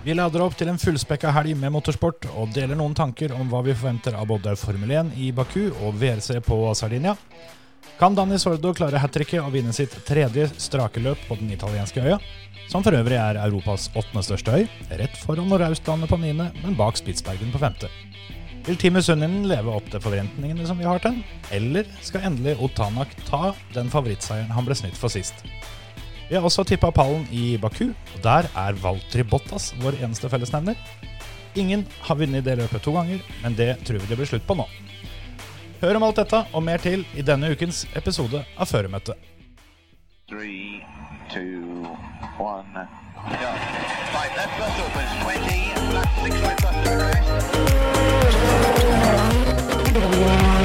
Vi lader opp til en fullspekka helg med motorsport og deler noen tanker om hva vi forventer av både Formel 1 i Baku og WRC på Sardinia. Kan Danny Sordo klare hat tricket og vinne sitt tredje strake løp på den italienske øya? Som for øvrig er Europas åttende største øy, rett foran Nordaustlandet på niende, men bak Spitsbergen på femte. Vil Team Sunninen leve opp til forventningene som vi har til eller skal endelig Otanak ta den favorittseieren han ble snytt for sist? Vi har også tippa pallen i Baku, og der er Valtry Bottas vår eneste fellesnevner. Ingen har vunnet det løpet to ganger, men det tror vi det blir slutt på nå. Hør om alt dette og mer til i denne ukens episode av Føremøtet. Three, two, one. yeah. Right, left bus opens 20, left six right bus to rest.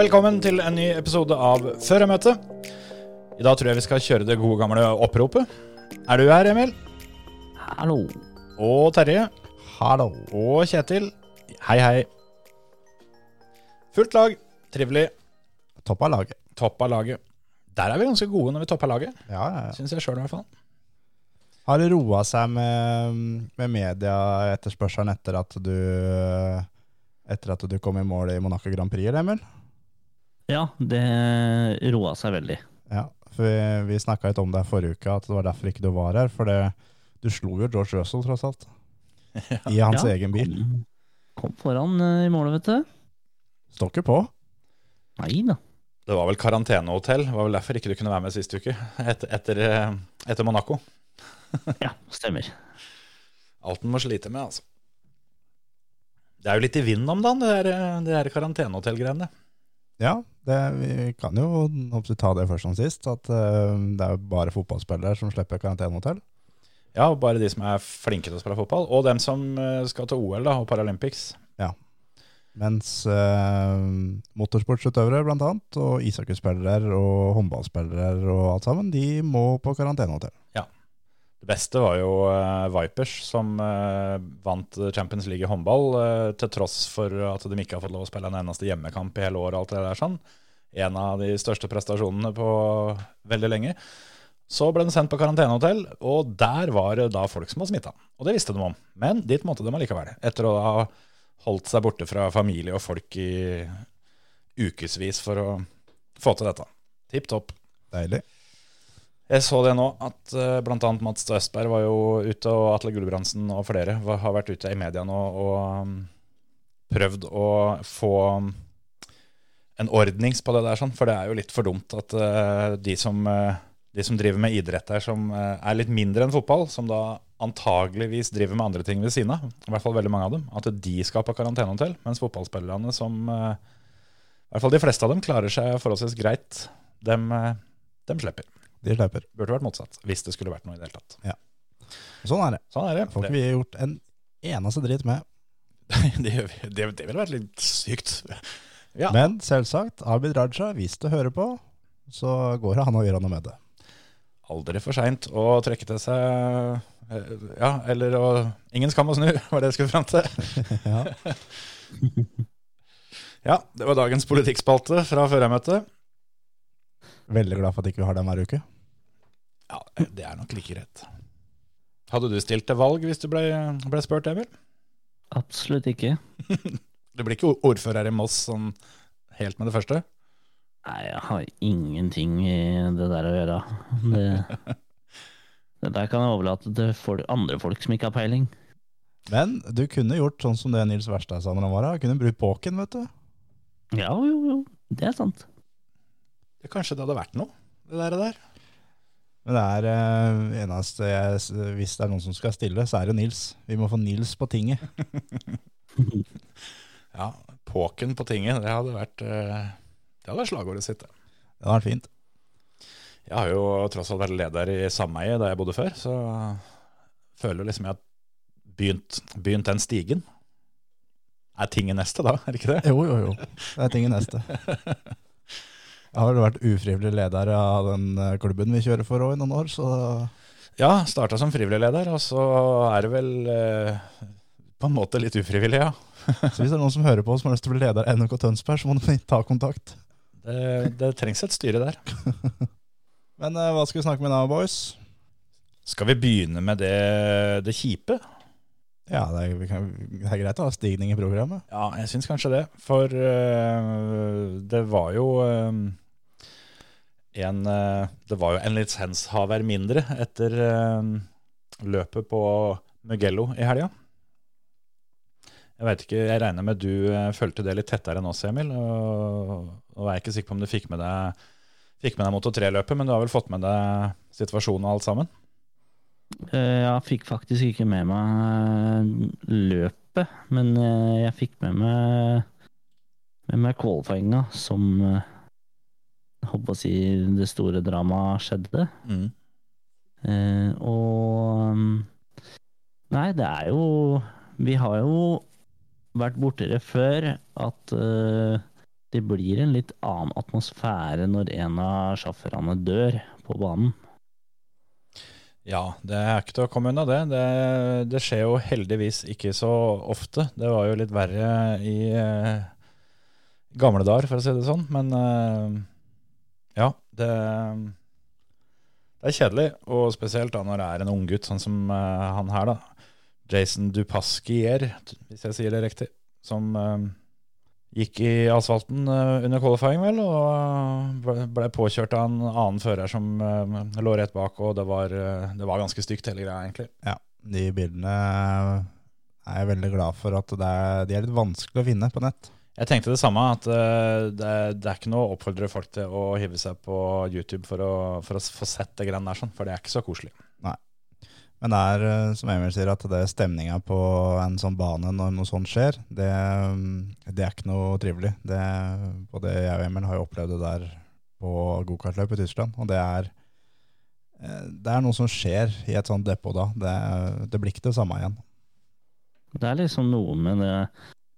Velkommen til en ny episode av Føremøtet. I dag tror jeg vi skal kjøre det gode gamle oppropet. Er du her, Emil? Hallo. Og Terje? Hallo. Og Kjetil? Hei, hei. Fullt lag. Trivelig. Topp av laget. Topp av laget. Der er vi ganske gode når vi topper laget. Ja, ja, ja. Syns jeg sjøl, i hvert fall. Har det roa seg med, med medieetterspørselen etter at du Etter at du kom i mål i Monaco Grand Prix, eller, Emil? Ja, det roa seg veldig. Ja, for vi, vi snakka litt om det forrige uke, at det var derfor ikke du var her. For det, du slo jo George Russell, tross alt. I hans Ja, egen bil. Kom, kom foran uh, i målet, vet du. Står ikke på. Nei da. Det var vel karantenehotell. Det var vel derfor ikke du kunne være med sist uke. Etter, etter, eh, etter Monaco. Ja, stemmer. Alt en må slite med, altså. Det er jo litt i vinden om dagen, det der, det der karantenehotellgreiene. Ja, det, vi kan jo håper ta det først som sist. At uh, det er bare fotballspillere som slipper karantenehotell. Ja, bare de som er flinke til å spille fotball. Og dem som eh, skal til OL da, og Paralympics. Ja. Mens eh, motorsportsutøvere blant annet, og ishockeyspillere og håndballspillere og alt sammen, de må på karantenehotell. Det beste var jo eh, Vipers, som eh, vant Champions League i håndball, eh, til tross for at de ikke har fått lov å spille en eneste hjemmekamp i hele år. alt det der sånn. En av de største prestasjonene på veldig lenge. Så ble de sendt på karantenehotell, og der var det da folk som var smitta. Og det visste de om. Men dit måtte de allikevel. Etter å ha holdt seg borte fra familie og folk i ukevis for å få til dette. Tipp topp. Deilig. Jeg så det nå, at uh, bl.a. Mats Østberg var jo ute, og Atle Gulbrandsen og flere har vært ute i media nå og um, prøvd å få um, en ordnings på det der, sånn, for det er jo litt for dumt at uh, de, som, uh, de som driver med idrett her, som er litt mindre enn fotball, som da antageligvis driver med andre ting ved siden av, i hvert fall veldig mange av dem, at de skal på karantenehotell, mens fotballspillerne som i hvert fall de fleste av dem klarer seg forholdsvis greit, dem, dem slipper. De slipper. Burde vært motsatt, hvis det skulle vært noe i det hele tatt. Sånn er det. Sånn er det. Får ikke vi gjort en eneste dritt med. det, det, det ville vært litt sykt. Ja, Men selvsagt, Abid Raja, hvis du hører på, så går det an å gjøre noe med det. aldri for seint å trekke til seg eh, Ja, eller å Ingen skam å snu, var det jeg skulle fram til. Ja. Ja, det var dagens politikkspalte fra førermøtet. Veldig glad for at ikke vi har den hver uke. Ja, det er nok like greit. Hadde du stilt til valg hvis du ble, ble spurt, Emil? Absolutt ikke. Du blir ikke ordfører i Moss sånn helt med det første? Nei, jeg har ingenting i det der å gjøre. Det, det der kan jeg overlate til folk, andre folk som ikke har peiling. Men du kunne gjort sånn som det Nils Verstad sa når han var her. Kunne brukt påken, vet du. Ja, jo, jo. Det er sant. Ja, kanskje det hadde vært noe, det der. der. Men det er eh, eneste jeg, Hvis det er noen som skal stille, så er det Nils. Vi må få Nils på tinget. Ja, Påken på tinget, det hadde vært eh, Det hadde vært slagordet sitt. det. Det hadde vært fint. Jeg har jo tross alt vært leder i sameie da jeg bodde før, så føler liksom jeg har begynt, begynt den stigen. Er tinget neste, da? Er det ikke det? Jo, jo, jo. Det er tinget neste. Jeg har vel vært ufrivillig leder av den eh, klubben vi kjører for òg i noen år, så Ja, starta som frivillig leder, og så er det vel eh, på en måte litt ufrivillig, ja. Så hvis det er noen som hører på som har lyst til å bli leder av NOK Tønsberg, så må du ta kontakt. Det, det trengs et styre der. Men eh, hva skal vi snakke med nå, boys? Skal vi begynne med det, det kjipe? Ja, det er, kan, det er greit å ha stigning i programmet. Ja, jeg syns kanskje det. For eh, det var jo eh, en eh, Det var jo en lisenshaver mindre etter eh, løpet på Mugello i helga. Jeg vet ikke, jeg regner med du eh, fulgte det litt tettere enn oss, Emil. Og, og er ikke sikker på om du fikk med deg Fikk med deg Moto 3-løpet, men du har vel fått med deg situasjonen og alt sammen? Jeg fikk faktisk ikke med meg løpet, men jeg fikk med meg med meg qualifyinga som jeg håper å si det store dramaet skjedde. Mm. Eh, og mm, Nei, det er jo Vi har jo vært borti det før at eh, det blir en litt annen atmosfære når en av sjåførene dør på banen. Ja, det er ikke til å komme unna det. det. Det skjer jo heldigvis ikke så ofte. Det var jo litt verre i eh, gamle dager, for å si det sånn. Men eh, ja, det, det er kjedelig. Og spesielt da når det er en unggutt, sånn som uh, han her, da. Jason Dupaskier, hvis jeg sier det riktig. Som uh, gikk i asfalten uh, under qualifying, vel, og ble- påkjørt av en annen fører som lå rett bak, og det var, det var ganske stygt, hele greia, egentlig. Ja, de bildene er jeg veldig glad for at er, de er litt vanskelig å finne på nett. Jeg tenkte det samme, at eh, det, det er ikke noe å oppfordre folk til å hive seg på YouTube for å, for å få sett det greiene der, sånn, for det er ikke så koselig. Nei. Men det er, eh, som Emil sier, at det er stemninga på en sånn bane når noe sånt skjer, det, mm, det er ikke noe trivelig. Det, både jeg og Emil har jo opplevd det der på gokartløp i Tyskland, og det er, eh, det er noe som skjer i et sånt depot da. Det, det blir ikke det samme igjen. Det er liksom noe med det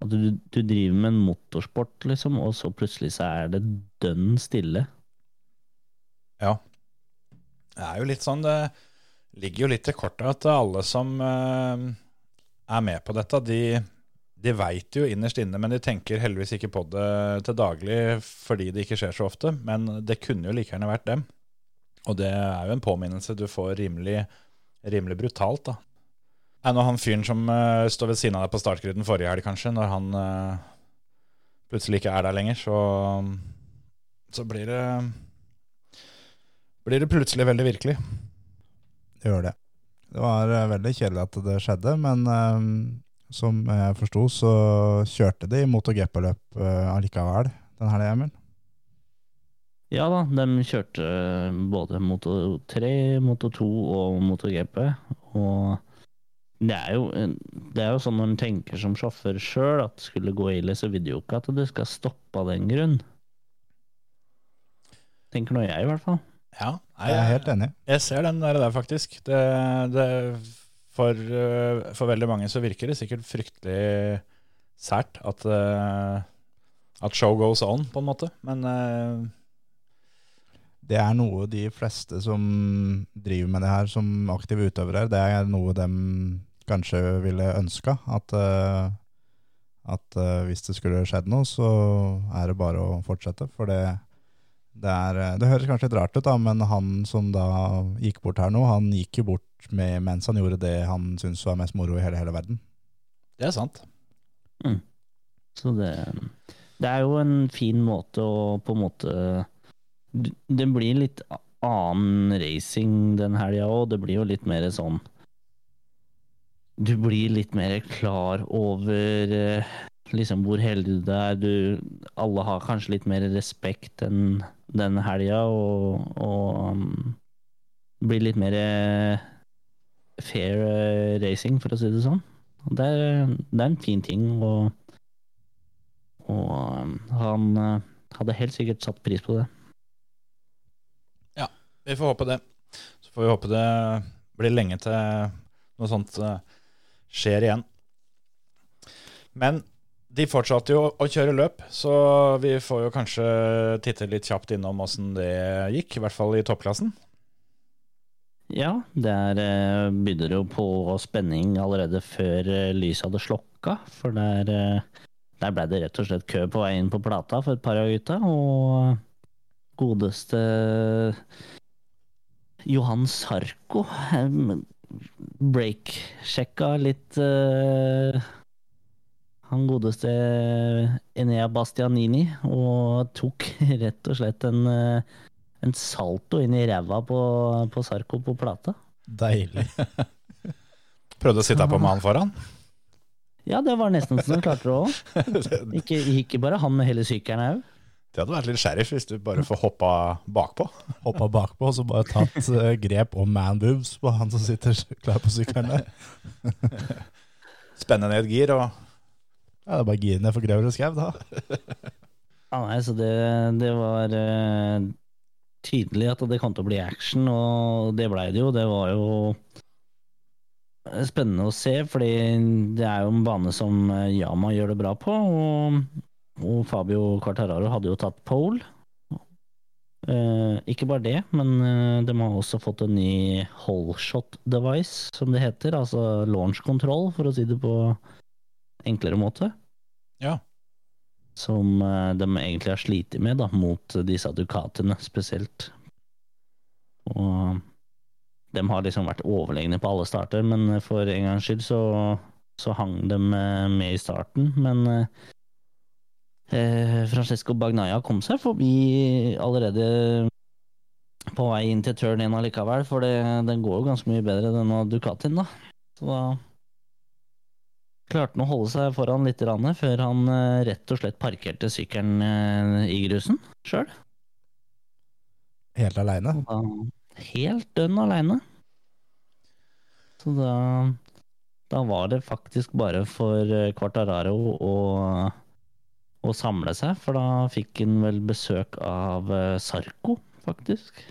at du, du driver med en motorsport, liksom, og så plutselig så er det dønn stille. Ja. Det er jo litt sånn, det ligger jo litt i kortet at alle som eh, er med på dette, de, de veit jo innerst inne, men de tenker heldigvis ikke på det til daglig fordi det ikke skjer så ofte. Men det kunne jo like gjerne vært dem. Og det er jo en påminnelse du får rimelig, rimelig brutalt, da. Det er han fyren som uh, står ved siden av deg på startgriden forrige helg, kanskje, når han uh, plutselig ikke er der lenger, så, så blir det blir det plutselig veldig virkelig. Det gjør det. Det var eh, veldig kjedelig at det skjedde, men eh, som jeg forsto, så kjørte de MotoGP-løp uh, allikevel den helga, Emil. Ja da, de kjørte både Moto 3, Moto 2 og MotoGP. Og det er jo, det er jo sånn når en tenker som sjåfør sjøl at skulle gå ille, så vil du jo ikke at det skal stoppe av den grunn. Tenker nå jeg, i hvert fall. Ja, Jeg er helt enig. Jeg ser den der, der faktisk. Det, det, for, øh, for veldig mange så virker det sikkert fryktelig sært at, øh, at show goes on, på en måte. Men øh, Det er noe de fleste som driver med det her som aktive utøvere, det er noe de kanskje ville ønska. At, eh, at eh, hvis det skulle skjedd noe, så er det bare å fortsette. For det, det, er, eh, det høres kanskje litt rart ut, da, men han som da gikk bort her nå, han gikk jo bort med, mens han gjorde det han syntes var mest moro i hele, hele verden. det er sant. Så det, det er jo en fin måte å på en måte Det blir litt annen racing den helga òg. Det blir jo litt mer sånn Du blir litt mer klar over eh, liksom hvor heldig du er. Du, alle har kanskje litt mer respekt enn den helga, og, og um, blir litt mer eh, fair eh, racing, for å si det sånn. Det er, det er en fin ting, og, og um, han hadde helt sikkert satt pris på det. Ja, Vi får håpe det. Så får vi håpe det blir lenge til noe sånt eh, skjer igjen. Men De fortsatte jo å kjøre løp, så vi får jo kanskje titte litt kjapt innom åssen det gikk. I hvert fall i toppklassen. Ja, der eh, begynner det jo på spenning allerede før eh, lyset hadde slokka. For der, eh, der ble det rett og slett kø på vei inn på plata for et par av gutta. Og godeste Johan Sarko break-sjekka litt uh, han godeste Enea Bastianini og tok rett og slett en, eh, en salto inn i ræva på, på Sarko på plata. Deilig. Prøvde å sitte på med han foran. Ja, det var nesten så han klarte det òg. Ikke, ikke bare han med hele sykkelen òg. Det hadde vært litt sheriff hvis du bare får hoppa bakpå. Hoppa bakpå og så bare tatt eh, grep om man boobs på han som sitter klar på sykkelen der. Spenne ned gir og Ja, det er bare gir ned for grøvere skau, da. Ja, nei, så det, det var uh, tydelig at det kom til å bli action, og det blei det jo. Det var jo spennende å se, fordi det er jo en bane som eh, Yama gjør det bra på. Og, og Fabio Quartararo hadde jo tatt pole. Eh, ikke bare det, men eh, de har også fått en ny holdshot device, som det heter. Altså launch control, for å si det på enklere måte. Ja. Som eh, de egentlig har slitt med, da, mot disse dukatene spesielt. Og de har liksom vært overlegne på alle starter, men for en gangs skyld så, så hang de eh, med i starten. Men eh, Francesco Bagnaia kom seg forbi allerede på vei inn til turn 1 allikevel, for det, den går jo ganske mye bedre, denne Ducatien, da. Så da klarte han å holde seg foran litt før han eh, rett og slett parkerte sykkelen eh, i grusen sjøl. Helt aleine. Helt dønn aleine. Så da Da var det faktisk bare for Quartararo å, å samle seg, for da fikk han vel besøk av eh, Sarko, faktisk.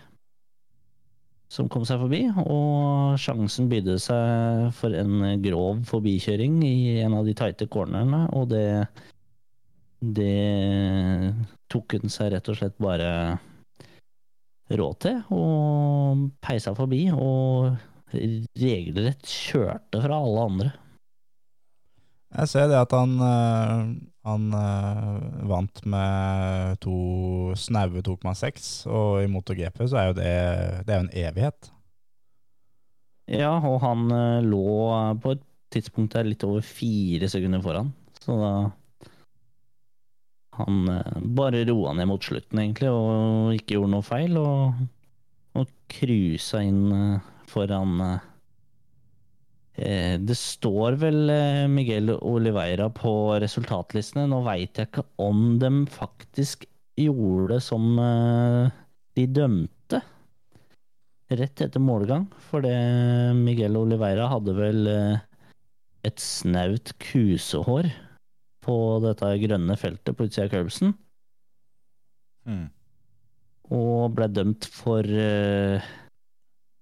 Som kom seg forbi, og sjansen bydde seg for en grov forbikjøring i en av de tighte cornerne, og det Det tok hun seg rett og slett bare råd til, og peisa forbi, og regelrett kjørte fra alle andre. Jeg ser det at han, eh, han eh, vant med to snaue 2,6, og i MotoGP så er jo det, det er en evighet. Ja, og han eh, lå på et tidspunkt der litt over fire sekunder foran, så da Han eh, bare roa ned mot slutten, egentlig, og ikke gjorde noe feil, og, og cruisa inn foran Det står vel eh, Miguel Oliveira på resultatlistene. Nå veit jeg ikke om de faktisk gjorde det som eh, de dømte rett etter målgang, for det Miguel Oliveira hadde vel eh, et snaut kusehår på dette grønne feltet på utsida av curbsen, Mm. og ble dømt for eh,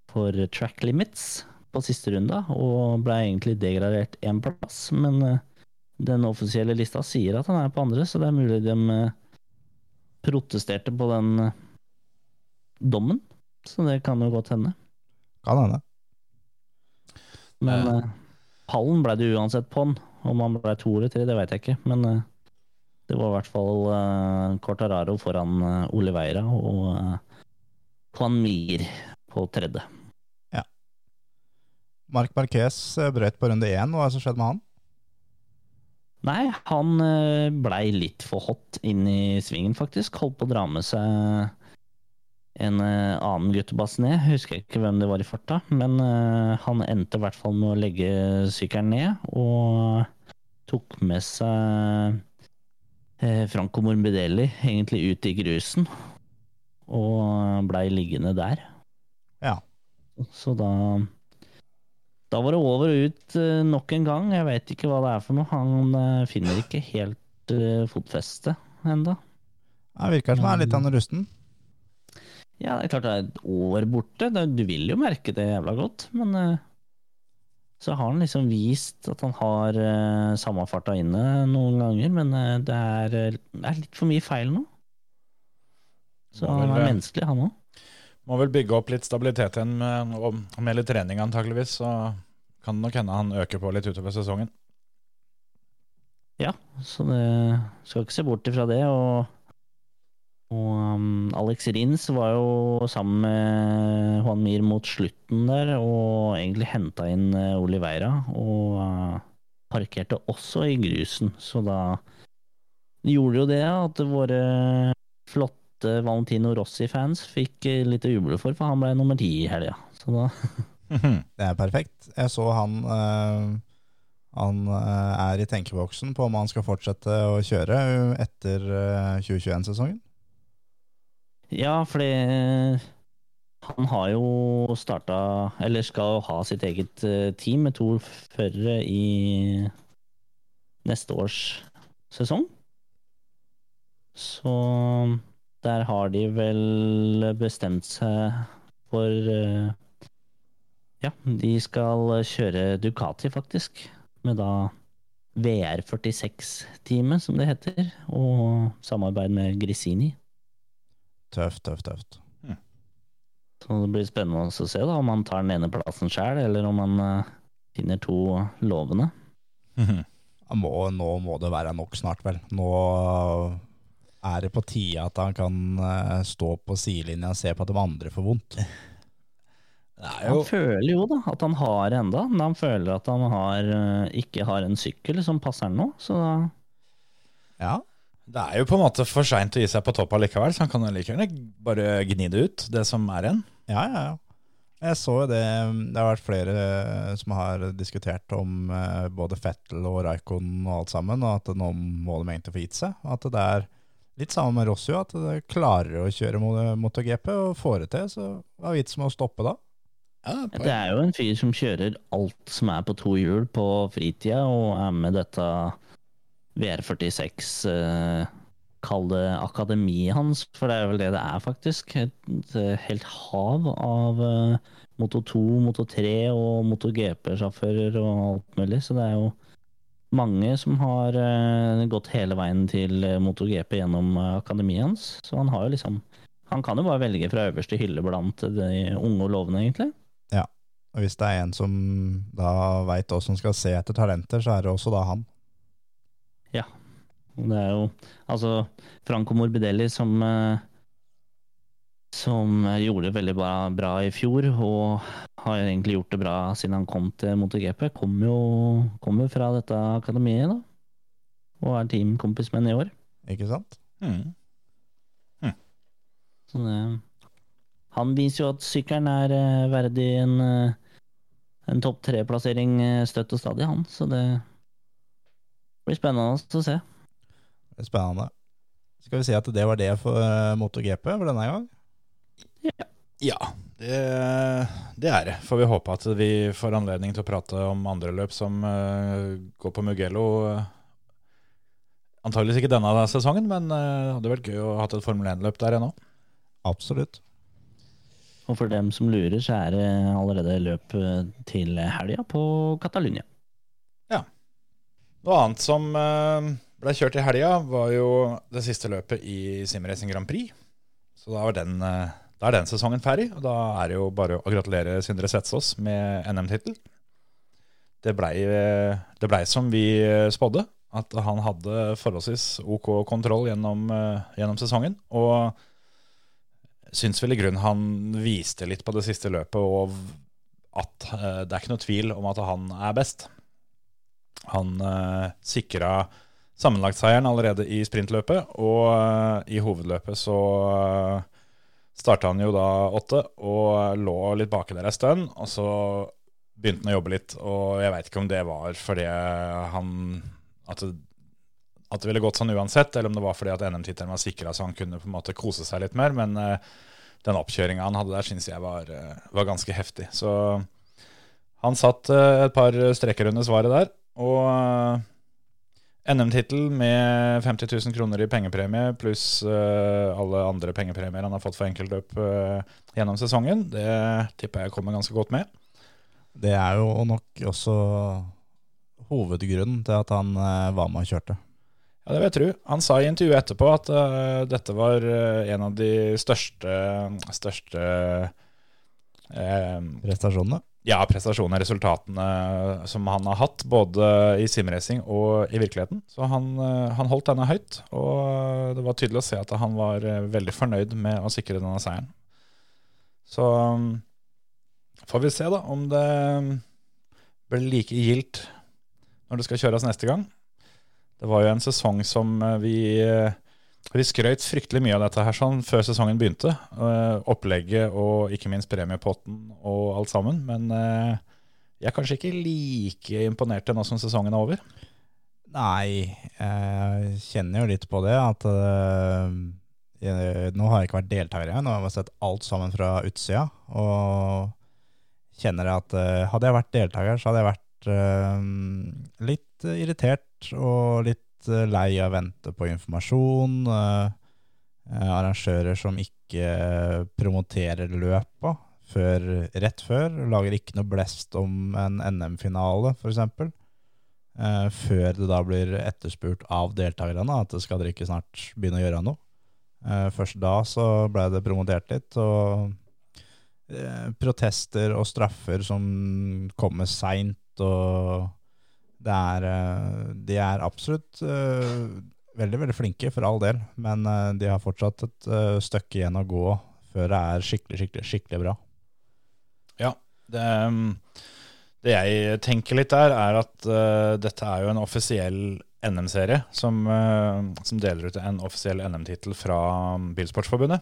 for track limits på siste runde, og ble egentlig degradert én plass, men eh, den offisielle lista sier at han er på andre, så det er mulig de eh, protesterte på den eh, dommen. Så det kan jo godt hende. Kan hende. Men Eh. eh, pallen ble det uansett på han, Om han ble to eller tre, det vet jeg ikke. Men det var i hvert fall eh, Cortararo foran Oliveira og eh, Juan Mir på tredje. Mark Marquez eh, brøt på runde én. Hva er det som skjedde med han? Nei, han eh, blei litt for hot inn i svingen, faktisk. Holdt på å dra med seg en eh, annen guttebass ned. Husker ikke hvem det var i farta, men han endte i hvert fall med å legge sykkelen ned, og tok med seg Franco Morbidelli egentlig ut i grusen, og blei liggende der. Ja. Så da Da var det over og ut eh, nok en gang. Jeg vet ikke hva det er for noe. Han eh, finner ikke helt uh, fotfeste enda. Det virker som han er litt av en rusten. Ja, det er klart det er et år borte. Du vil jo merke det jævla godt, men eh, så har han liksom vist at han har eh, samme farta inne noen ganger, men eh, det er, eh, det er litt for mye feil nå. Så han er eh, menneskelig, han òg. Må vel bygge opp litt stabilitet igjen med, med litt trening antageligvis, så kan det nok hende han øker på litt utover sesongen. Ja, så det skal ikke se bort ifra det. Og, og um, Alex Rins var jo sammen med Juan Mir mot slutten der, og egentlig henta inn eh, Oliveira. Og uh, parkerte også i grusen, så da gjorde jo det at våre flotte Valentino Rossi-fans fikk eh, litt å juble for, for han ble nummer ti i helga. Så da Det er perfekt. Jeg så han eh, Han eh, er i tenkeboksen på om han skal fortsette å kjøre etter eh, 2021-sesongen. Ja, fordi han har jo starta, eller skal ha sitt eget eh, team med to førere i neste års sesong. Så der har de vel bestemt seg for eh, Ja, de skal kjøre Ducati, faktisk. Med da VR46-teamet, som det heter, og samarbeid med Grisini. Tøft, tøft, tøft. Så det blir spennende å se da, om han tar den ene plassen sjøl, eller om han uh, finner to lovende. Han må, nå må det være nok snart, vel. Nå er det på tide at han kan eh, stå på sidelinja og se på at de andre får vondt. Han føler jo da at han har enda, men han føler at han har, eh, ikke har en sykkel som passer nå. Så da Ja, Det er jo på en måte for seint å gi seg på topp allikevel, så han kan jo like gjerne bare gni det ut, det som er igjen. ja, ja. ja. Jeg så jo det Det har vært flere eh, som har diskutert om både Fettel og Raikon og alt sammen, og at nå må de egentlig få gitt seg. At det er litt samme med Rossio, at det klarer å kjøre mo- MotoGP og får det til. Så hva er vitsen med å stoppe da? Ja, Det er jo en fyr som kjører alt som er på to hjul på fritida, og er med dette VR46 eh, Kall det akademiet hans, for det er vel det det er, faktisk. Et eh, helt hav av eh, Moto 2, Moto 3 og MotoGP-sjåfører og alt mulig. Så det er jo mange som har eh, gått hele veien til eh, MotoGP gjennom eh, akademiet hans. Så han har jo liksom Han kan jo bare velge fra øverste hylle blant de unge og lovende, egentlig. Ja, Og hvis det er en som da veit åssen skal se etter talenter, så er det også da han. Ja. Det er jo altså Franco Morbidelli som som gjorde det veldig bra, bra i fjor, og har egentlig gjort det bra siden han kom til MotoGP. Kom jo, kom jo fra dette akademiet, da. Og er teamkompis med ham i år. Ikke sant? Mm. Så det, han viser jo at sykkelen er eh, verdig en, eh, en topp tre-plassering eh, støtt og stadig, han. Så det blir spennende å se. Det spennende. Skal vi si at det var det for MotoGP for denne gang? Ja, det, det er det. Får vi håpe at vi får anledning til å prate om andre løp som uh, går på Mugello. Antageligvis Antakeligvis ikke denne sesongen, men eh, det hadde vært gøy å ha et Formel 1-løp der ennå. Absolutt. Og for dem som lurer, så er det allerede løp eh, til helga på Catalunya. Noe annet som uh, ble kjørt i helga, var jo det siste løpet i Simracing Grand Prix. Så da, var den, eh, da er den sesongen ferdig, og da er det jo bare å gratulere Sindre Setsås med NM-tittel. Det blei ble som vi spådde, at han hadde forholdsvis OK kontroll gjennom, eh, gjennom sesongen. Og syns vel i grunnen han viste litt på det siste løpet, og at eh, det er ikke noe tvil om at han er best. Han eh, sikra sammenlagtseieren allerede i sprintløpet, og eh, i hovedløpet så uh, starta han jo da åtte og lå litt baki der ei stund. Og så begynte han å jobbe litt, og jeg veit ikke om det var fordi han at det, at det ville gått sånn uansett, eller om det var fordi at NM-tittelen var sikra så han kunne på en måte kose seg litt mer. Men uh, den oppkjøringa han hadde der, syns jeg var, uh, var ganske heftig. Så han satt uh, et par streker under svaret der. Og NM-tittel med 50 000 kroner i pengepremie pluss uh, alle andre pengepremier han har fått for enkeltløp uh, gjennom sesongen, det tipper jeg kommer ganske godt med. Det er jo nok også hovedgrunnen til at han uh, var med og kjørte. Ja, det vil jeg tro. Han sa i intervjuet etterpå at dette var en av de største, største Prestasjonene. Ja, prestasjonene, resultatene som han har hatt, både i simracing og i virkeligheten. Så han, eh, han holdt denne høyt, og det var tydelig å se at han var eh, veldig fornøyd med å sikre denne seieren. Så um, får vi se da om det blir like gildt når det skal kjøres neste gang. Det var jo en sesong som eh, vi vi skrøt fryktelig mye av dette her sånn før sesongen begynte. Uh, opplegget og ikke minst premiepotten og alt sammen. Men uh, jeg er kanskje ikke like imponert nå som sesongen er over. Nei, jeg kjenner jo litt på det. At uh, jeg, nå har jeg ikke vært deltaker igjen, nå har jeg sett alt sammen fra utsida. Og kjenner at hadde jeg vært deltaker, så hadde jeg vært litt irritert og litt eh, lei av å vente på informasjon. eh, eh, arrangører som ikke promoterer løpa før, rett før. Lager ikke noe blest om en NM-finale, f.eks. Eh, før det da blir etterspurt av deltakerne at det skal dere ikke snart begynne å gjøre noe. Eh, først da så ble det promotert litt, og protester og straffer som kommer seint, og det er eh, De er absolutt eh, veldig, veldig flinke, for all del, men eh, de har fortsatt et stykke igjen å gå før det er skikkelig, skikkelig, skikkelig bra. Ja, det, det jeg tenker litt der, er at uh, dette er jo en offisiell NM-serie som, uh, som deler ut en offisiell NM-tittel fra Bilsportsforbundet.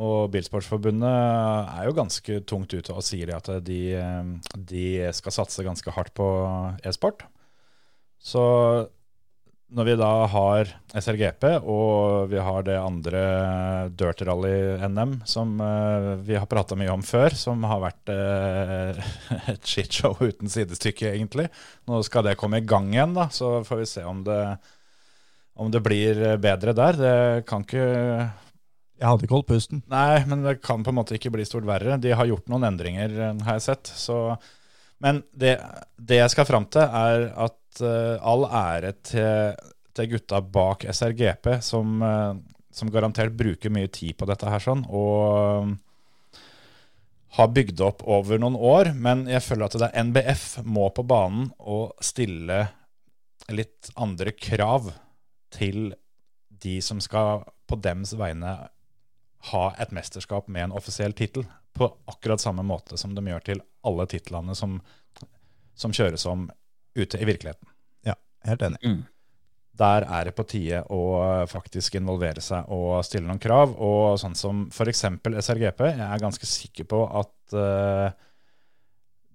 Og Bilsportsforbundet er jo ganske tungt ute og sier at de, eh, de skal satse ganske hardt på e-sport. Så når vi da har SRGP og vi har det andre Dirt Rally-NM som eh, vi har prata mye om før, som har vært eh, et shitshow uten sidestykke, egentlig. Nå skal det komme i gang igjen, da, så får vi se om det, om det blir bedre der. Det kan ikke Jeg hadde ikke holdt pusten. Nei, men det kan på en måte ikke bli stort verre. De har gjort noen endringer, eh, har jeg sett. Så, men det, det jeg skal fram til, er at uh, all ære til, til gutta bak SRGP, som, uh, som garantert bruker mye tid på dette her sånn, og uh, har bygd opp over noen år. Men jeg føler at det er NBF må på banen og stille litt andre krav til de som skal på dems vegne ha et mesterskap med en offisiell tittel, på akkurat samme måte som de gjør til alle titlene som, som kjøres om ute i virkeligheten. Ja, helt enig. Mm. Der er det på tide å faktisk involvere seg og stille noen krav. Og sånn som f.eks. SRGP. Jeg er ganske sikker på at uh,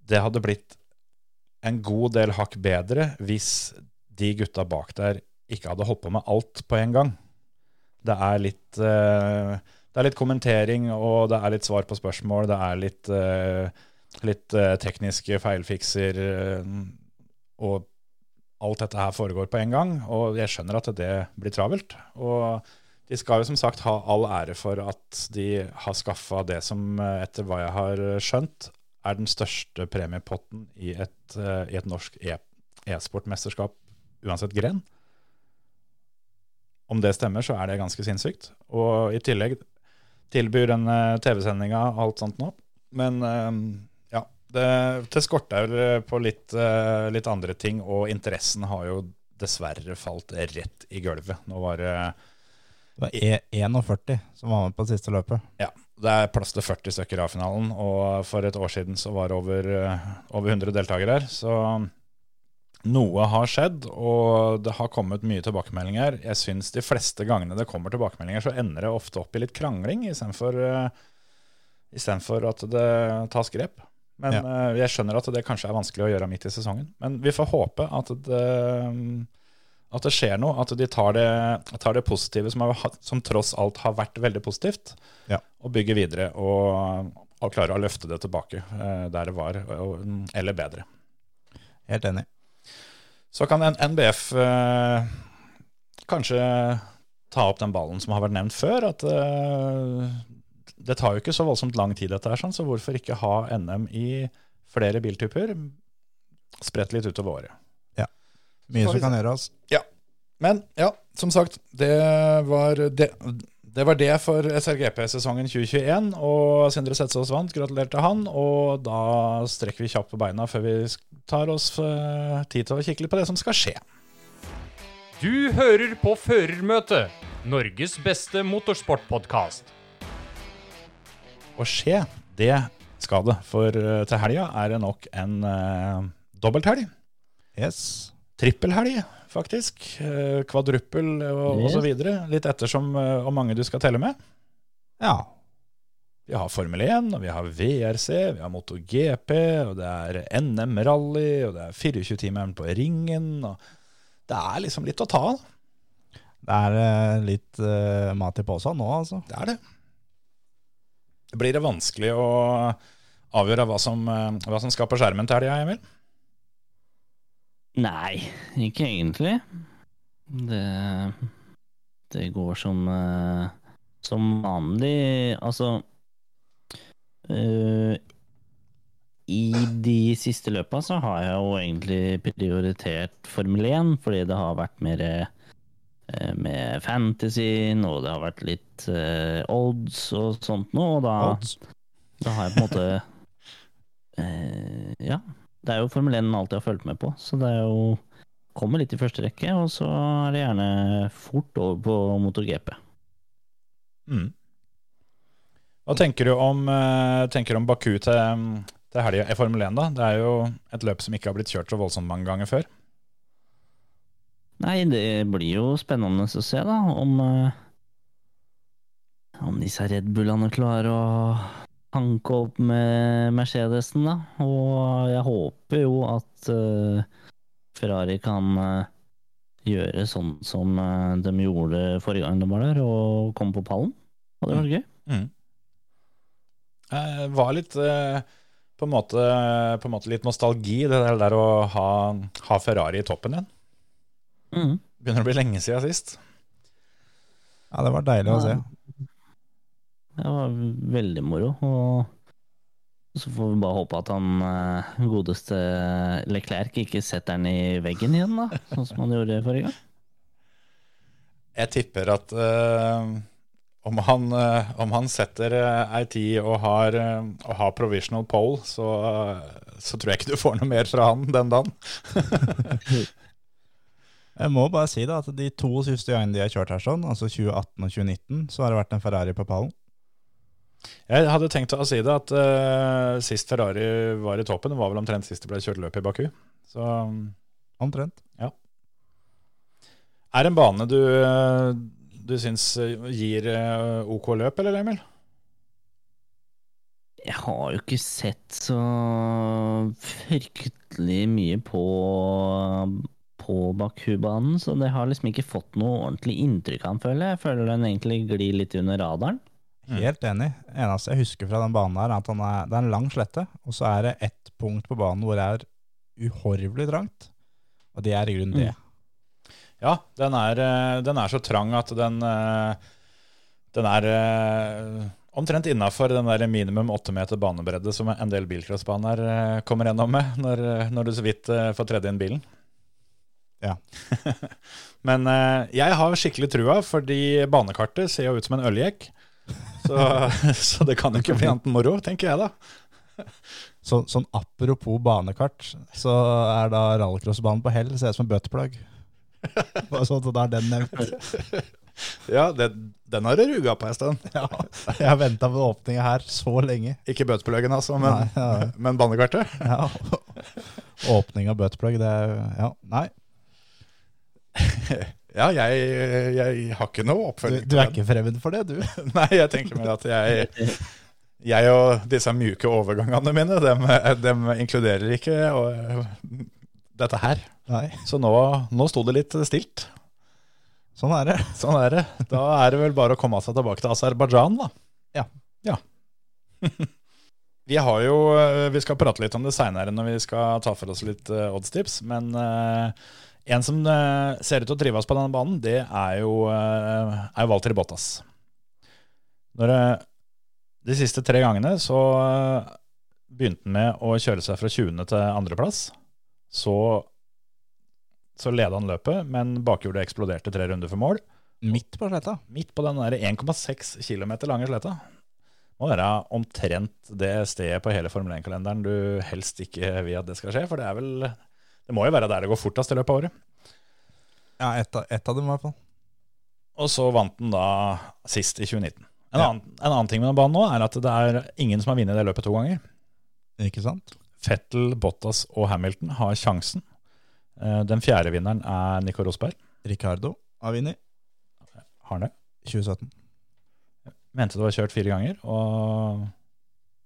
det hadde blitt en god del hakk bedre hvis de gutta bak der ikke hadde holdt på med alt på en gang. Det er litt eh, det er litt kommentering, og det er litt svar på spørsmål. Det er litt, uh, litt uh, tekniske feilfikser, eh, og alt dette her foregår på en gang. Og jeg skjønner at det blir travelt. Og de skal jo som sagt ha all ære for at de har skaffa det som, etter hva jeg har skjønt, er den største premiepotten i et, i et norsk e- e-sportmesterskap, uansett gren. Om det stemmer, så er det ganske sinnssykt. Og i tillegg tilbyr den eh, TV-sendinga og alt sånt nå. Men eh, ja, det, det skorter vel på litt, eh, litt andre ting, og interessen har jo dessverre falt rett i gulvet. Nå var det Det var E- 41 som var med på det siste løpet. Ja, det er plass til 40 stykker av finalen, og for et år siden så var det over, eh, over 100 deltakere her. Så noe har skjedd, og det har kommet mye tilbakemeldinger. Jeg syns de fleste gangene det kommer tilbakemeldinger, så ender det ofte opp i litt krangling istedenfor uh, at det tas grep. Men Ja. eh, jeg skjønner at det kanskje er vanskelig å gjøre midt i sesongen. Men vi får håpe at det, at det skjer noe, at de tar det, tar det positive, som, har, som tross alt har vært veldig positivt, Ja. og bygger videre og, og klarer å løfte det tilbake eh, der det var, og, eller bedre. Helt enig. Så kan en NBF eh, kanskje ta opp den ballen som har vært nevnt før. At eh, det tar jo ikke så voldsomt lang tid, dette her, sånn, så hvorfor ikke ha NM i flere biltyper spredt litt utover året. Ja. Mye som kan gjøres. Men ja, som sagt, det var det, det, var det for SRGP-sesongen 2021. Og Sindre Setsaas vant. Gratulerer til han. Og da strekker vi kjapt på beina før vi tar oss eh, tid til å kikke litt på det som skal skje. Du hører på Førermøtet, Norges beste motorsportpodkast. Å skje, det skal det. For eh, til helga er det nok en uh, dobbelthelg. Yes. Trippelhelg, faktisk. Uh, kvadruppel og, Yes. videre. Litt ettersom uh, hvor mange du skal telle med. Ja. Vi har Formel 1, og vi har VRC, vi har MotoGP, og det er NM-rally, og det er 24-timeren på ringen. og Det er liksom litt å ta av. Det er eh, litt uh, mat i posen nå, altså. Det er det. Det blir det vanskelig å avgjøre hva som, eh, hva som skal på skjermen til helga, Emil? Nei, ikke egentlig. Det, det går som, eh, som vanlig. Altså uh, I de siste løpa så har jeg jo egentlig prioritert Formel 1, fordi det har vært mer eh, med fantasyen, og det har vært litt uh, odds og sånt noe, og da da har jeg på en måte uh, Ja. Det er jo Formel 1 alltid har fulgt med på, så det er jo Kommer litt i første rekke, og så er det gjerne fort over på MotoGP. Mm. Hva tenker du om, eh, tenker om Baku til, til helga i Formel 1, da? Det er jo et løp som ikke har blitt kjørt så voldsomt mange ganger før. Nei, det blir jo spennende å se, da, om eh, Om disse Red Bullene klarer å hanke opp med Mercedesen, da. Og jeg håper jo at uh, Ferrari kan uh, gjøre sånn som uh, de gjorde forrige gang de var der, og komme på pallen. Hadde vært gøy. Mm. Eh, var litt på, en måte, på en måte litt nostalgi, det der, der å ha, ha Ferrari i toppen igjen. Mm. Begynner å bli lenge siden sist. Ja, det var deilig å se. Det var veldig moro. Og så får vi bare håpe at han eh, godeste Leclerc ikke setter den i veggen igjen, da. Sånn som han gjorde forrige gang. Jeg tipper at uh, om, han, uh, om han setter uh, tid og har, og har provisional pole, så, så tror jeg ikke du får noe mer fra han den dagen. Jeg må bare si da, at de to siste gangene de har kjørt her sånn, altså 2018 og 2019, så har det vært en Ferrari på pallen. Jeg hadde tenkt å si det at uh, sist Ferrari var i toppen, var vel omtrent sist det ble kjørt løp i Baku. Så Omtrent. er det en bane du, eh, du syns gir eh, OK løp, eller Emil? Jeg har jo ikke sett så fryktelig mye på, på Baku-banen, så det har liksom ikke fått noe ordentlig inntrykk av den, føler jeg. Jeg føler den egentlig glir litt under radaren. Mm. Helt enig. Eneste jeg husker fra den banen her, er at han er, det er en lang slette, og så er det ett punkt på banen hvor det er uhorvelig trangt. Og det er i grunnen det. Ja, den er, eh, den er så trang at den, eh, den er eh, omtrent innafor den der minimum åtte meter banebredde som en del bilcrossbaner kommer gjennom med når, når du så vidt får tredd inn bilen. Ja. Men jeg har skikkelig trua, fordi banekartet ser jo ut som en øljekk. Så, så det kan jo ikke bli annet enn moro, tenker jeg da. Så, sånn apropos banekart, så er da rallycrossbanen på hell ser ut som en bøteplagg. Bare sånn at da er den nevnt. Ja, det, den har du ruga på en stund. Ja, jeg har venta på åpninga her så lenge. Ikke bøteplaggen, altså, men, Nei, ja. men banekartet. Ja. Åpning av bøteplagg, det er Ja, nei. Ja, jeg, jeg har ikke noe oppfølging. du du er ikke fremmed for det, du. Nei, jeg tenker meg at jeg, jeg og disse mjuke overgangene mine, dem, dem inkluderer ikke og, dette her. Nei, Så nå, nå sto det litt stilt. sånn er det. Sånn er det. Da er det vel bare å komme seg tilbake til Aserbajdsjan, da. Ja. Ja. vi har jo Vi skal prate litt om det seinere når vi skal ta for oss litt uh, oddstips, men eh, en som eh, ser ut til å trives på denne banen, det er jo, uh, er jo Walter Bottas. Når, eh, de siste tre gangene så, begynte han med å kjøre seg fra 20. til andreplass. Så, så leda han løpet, men bakhjulet eksploderte tre runder for mål. Midt på sletta. Midt på den 1,6 km lange sletta. Må være omtrent det stedet på hele Formel 1-kalenderen du helst ikke vil at det skal skje. For det er vel Det må jo være der det går fortest i løpet av året. Ja, ett av, et av dem i hvert fall. Og så vant den da sist i 2019. En, Ja. annen, en annen ting med den banen nå er at det er ingen som har vunnet det løpet to ganger. Ikke sant? Fettel, Bottas og Hamilton har sjansen. Eh, Den fjerde vinneren er Nico Rosberg. Ricardo har vunnet Har det? 2017. Mente det var kjørt fire ganger, og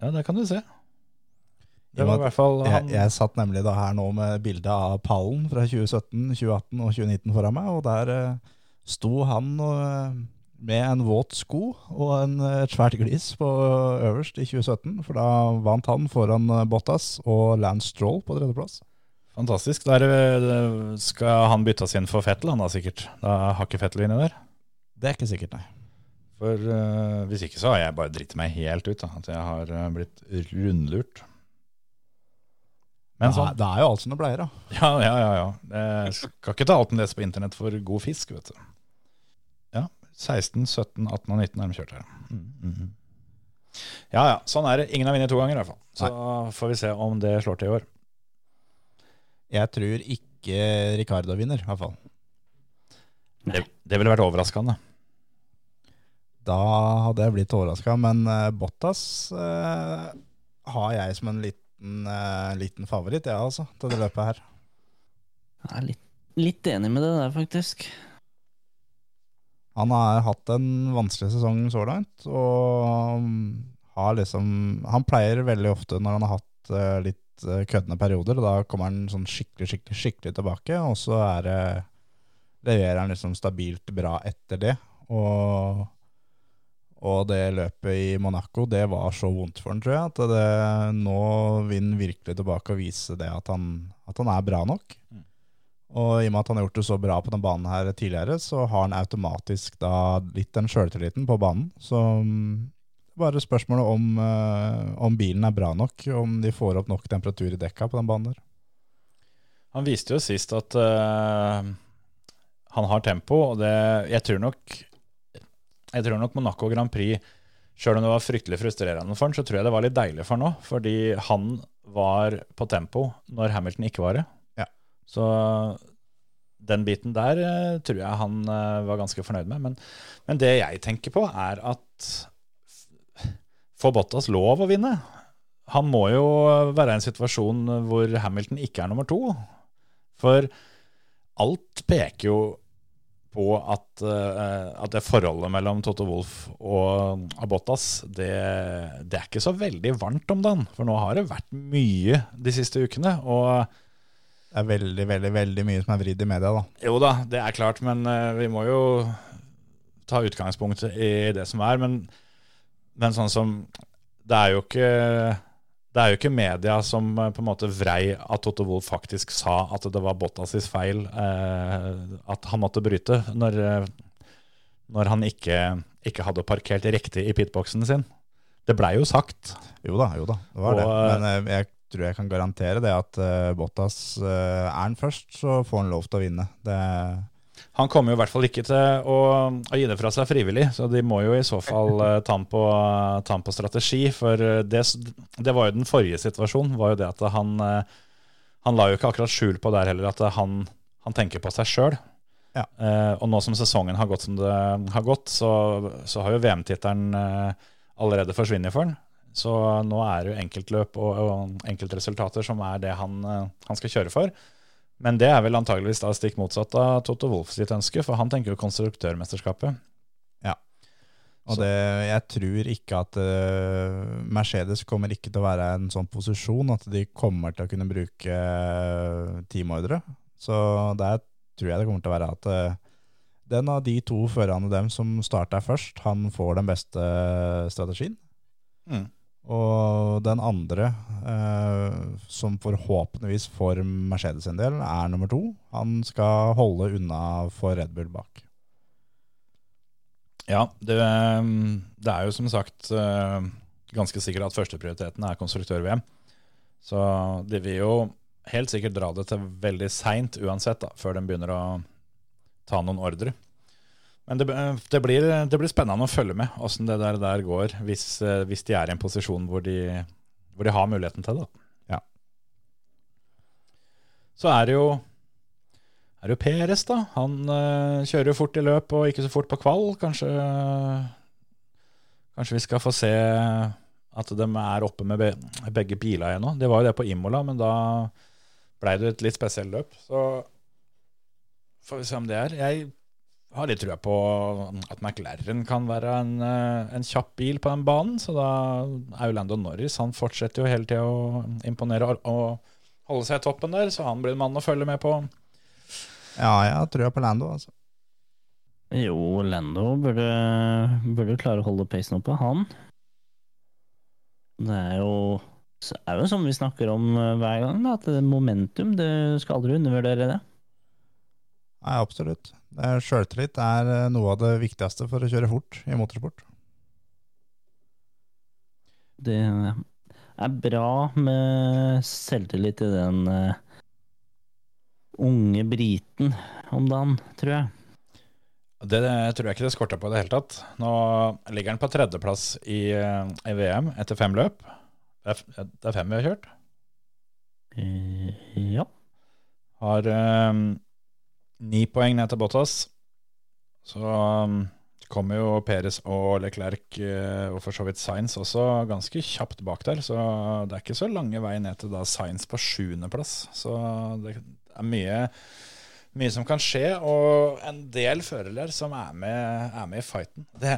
ja, det kan du se. Det var i hvert fall Jeg, han jeg satt nemlig da her nå med bilde av pallen fra 2017, 2018 og 2019 foran meg, og der uh, sto han uh, med en våt sko og en, eh, et svært glis på øverst i 2017, for da vant han foran Bottas og Lance Stroll på tredjeplass. Fantastisk. Der eh, skal han byttes inn for Fettel, han da sikkert. Da har ikke Fettel inni der. Det er ikke sikkert, nei. For uh, hvis ikke så har jeg bare dritt meg helt ut. Da. At jeg har blitt rundlurt. Men sånn. er, det er jo alt som det pleier, da. Ja, ja, ja. ja. Jeg skal ikke ta alt en leser på internett for god fisk, vet du. Ja. 16, 17, 18 og 19 er de kjørt her. Mm, -hmm. Ja ja, sånn er det. Ingen har vunnet to ganger i hvert fall. Så får vi se om det slår til i år. Jeg tror ikke Ricardo vinner, i hvert fall. Det, det ville vært overraskende. Da hadde jeg blitt overraska, men eh, Bottas eh, har jeg som en liten, uh, liten favoritt, jeg altså, til det løpet her. Jeg er litt, litt enig med det der, faktisk. Han har hatt en vanskelig sesong så langt, og um, har liksom Han pleier veldig ofte når han har hatt uh, litt eh, køddende perioder, og da kommer han sånn skikkelig, skikkelig, skikkelig tilbake, og så er det leverer han liksom stabilt bra etter det. Og, og det løpet i Monaco, det var så vondt for han, tror jeg, at det, nå vil han virkelig tilbake og vise det at han, at han er bra nok. Og i og med at han har gjort det så bra på den banen her tidligere, så har han automatisk da litt den sjøltilliten på banen. Så mm, bare spørsmålet om, eh, om bilen er bra nok, om de får opp nok temperatur i dekka på den banen der. Han viste jo sist at uh, han har tempo, og det Jeg tror nok Jeg tror nok Monaco Grand Prix Sjøl om det var fryktelig frustrerende for han, så tror jeg det var litt deilig for han òg. Fordi han var på tempo når Hamilton ikke var det. Ja. Så den biten der eh, tror jeg han eh, var ganske fornøyd med. Men, men det jeg tenker på, er at får Bottas lov å vinne? Han må jo være i en situasjon hvor Hamilton ikke er nummer to. For alt peker jo på at, eh, at det forholdet mellom Toto Wolff og Abottas, det, det er ikke så veldig varmt om dagen. For nå har det vært mye de siste ukene. Og Det er veldig, veldig veldig mye som er vridd i media, da. jo da, det er klart, men eh, vi må jo ta utgangspunkt i det som er. Men, men sånn som Det er jo ikke det er jo ikke media som eh, på en måte vrei at Toto Wolff faktisk sa at det var Bottas' feil eh, at han måtte bryte, når, eh, når han ikke, ikke hadde parkert riktig i pitboksen sin. Det blei jo sagt. Jo da, jo da, det var det. Men eh, jeg tror jeg kan garantere det at Bottas er han først, så får han lov til å vinne. Det, Han kommer jo i hvert fall ikke til å, å gi det fra seg frivillig, så de må jo i så fall uh, ta han på, på strategi. For eh, det, det var jo den forrige situasjonen, var jo det at han, uh, han la jo ikke akkurat skjul på der heller at han, han tenker på seg sjøl. Ja. Uh, og nå som sesongen har gått som det har gått, så, så har jo VM-tittelen allerede forsvunnet for han. Så nå er det jo enkeltløp og, og enkeltresultater som er det han, han skal kjøre for. Men det er vel antageligvis da stikk motsatt av Toto Wolff sitt ønske, for han tenker jo konstruktørmesterskapet. Ja, og det, jeg tror ikke at uh, Mercedes kommer ikke til å være i en sånn posisjon at de kommer til å kunne bruke uh, teamordre. Så der tror jeg det kommer til å være at uh, den av de to førerne dem som starter først, han får den beste strategien. Mm. Og den andre, eh, som forhåpentligvis for Mercedes en del, er nummer to. Han skal holde unna for Red Bull bak. Ja, det, det er jo som sagt eh, ganske sikkert at førsteprioriteten er konstruktør-VM. Så de vil jo helt sikkert dra det til veldig seint uansett, da, før de begynner å ta noen ordre. Men det, det, blir, det blir spennende å følge med åssen det der, der går, hvis, eh, hvis de er i en posisjon hvor de, hvor de har muligheten til det. Ja. Så er det jo er det Peres, da. Han øh, kjører jo fort i løp og ikke så fort på kvall. Kanskje, kanskje vi skal få se at de er oppe med be begge biler igjen nå. Det var jo det på Imola, men da blei det et litt spesielt løp. Så får vi se om det er. Jeg har litt trua på at McLaren kan være en, eh, en kjapp bil på den banen. Så da er jo Lando Norris Han fortsetter jo hele tida å imponere og, holde seg i toppen der, så han blir en mann å følge med på. Ja, jeg har trua på Lando, altså. Jo, Lando burde, burde klare å holde peisen oppe, han. Det er jo, det er jo som vi snakker om eh, hver gang, da, at momentum, du skal aldri undervurdere det. Nei, absolutt. Det er Sjøltillit er eh, noe av det viktigste for å kjøre fort i motorsport. Det er bra med selvtillit i den eh, unge briten om dagen, tror jeg. Det, tror jeg ikke det skorter på i det hele tatt. Nå ligger han på tredjeplass i, eh, i VM etter fem løp. Det er, det er fem vi har kjørt. Eh, ja. Har eh, ni poeng ned til Bottas. Så um, kommer jo Peres og Leclerc eh, og for så vidt Sainz også ganske kjapt bak der. Så det er ikke så lange vei ned til da Sainz på sjuendeplass. Så det er mye, mye som kan skje, og en del førere som er med, er med i fighten. Det,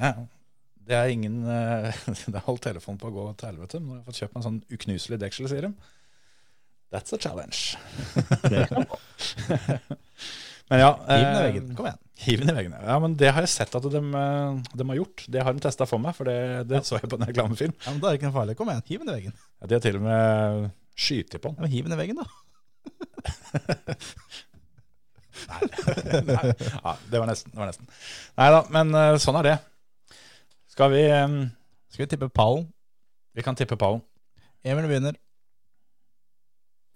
det er ingen Det har holdt telefonen på å gå til helvete. Nå har jeg fått kjøpt meg en sånn uknuselig deksel, sier de. That's a challenge. Men ja Hiv den i eh, veggen. Kom igjen. Hiv den i veggen. Ja, men det har jeg sett at de, eh, de har gjort. Det har de testa for meg, for det, det så jeg på en reklamefilm. Ja, men Da er det ikke noe farlig. Kom igjen, hiv den i veggen. Ja, De har til og med skyter på Ja, den. men hiv den i veggen, da. Nei, ja, det var nesten. Det var nesten. Nei da, men eh, sånn er det. Skal vi um, Skal vi tippe pallen? Vi kan tippe pallen. Emil begynner.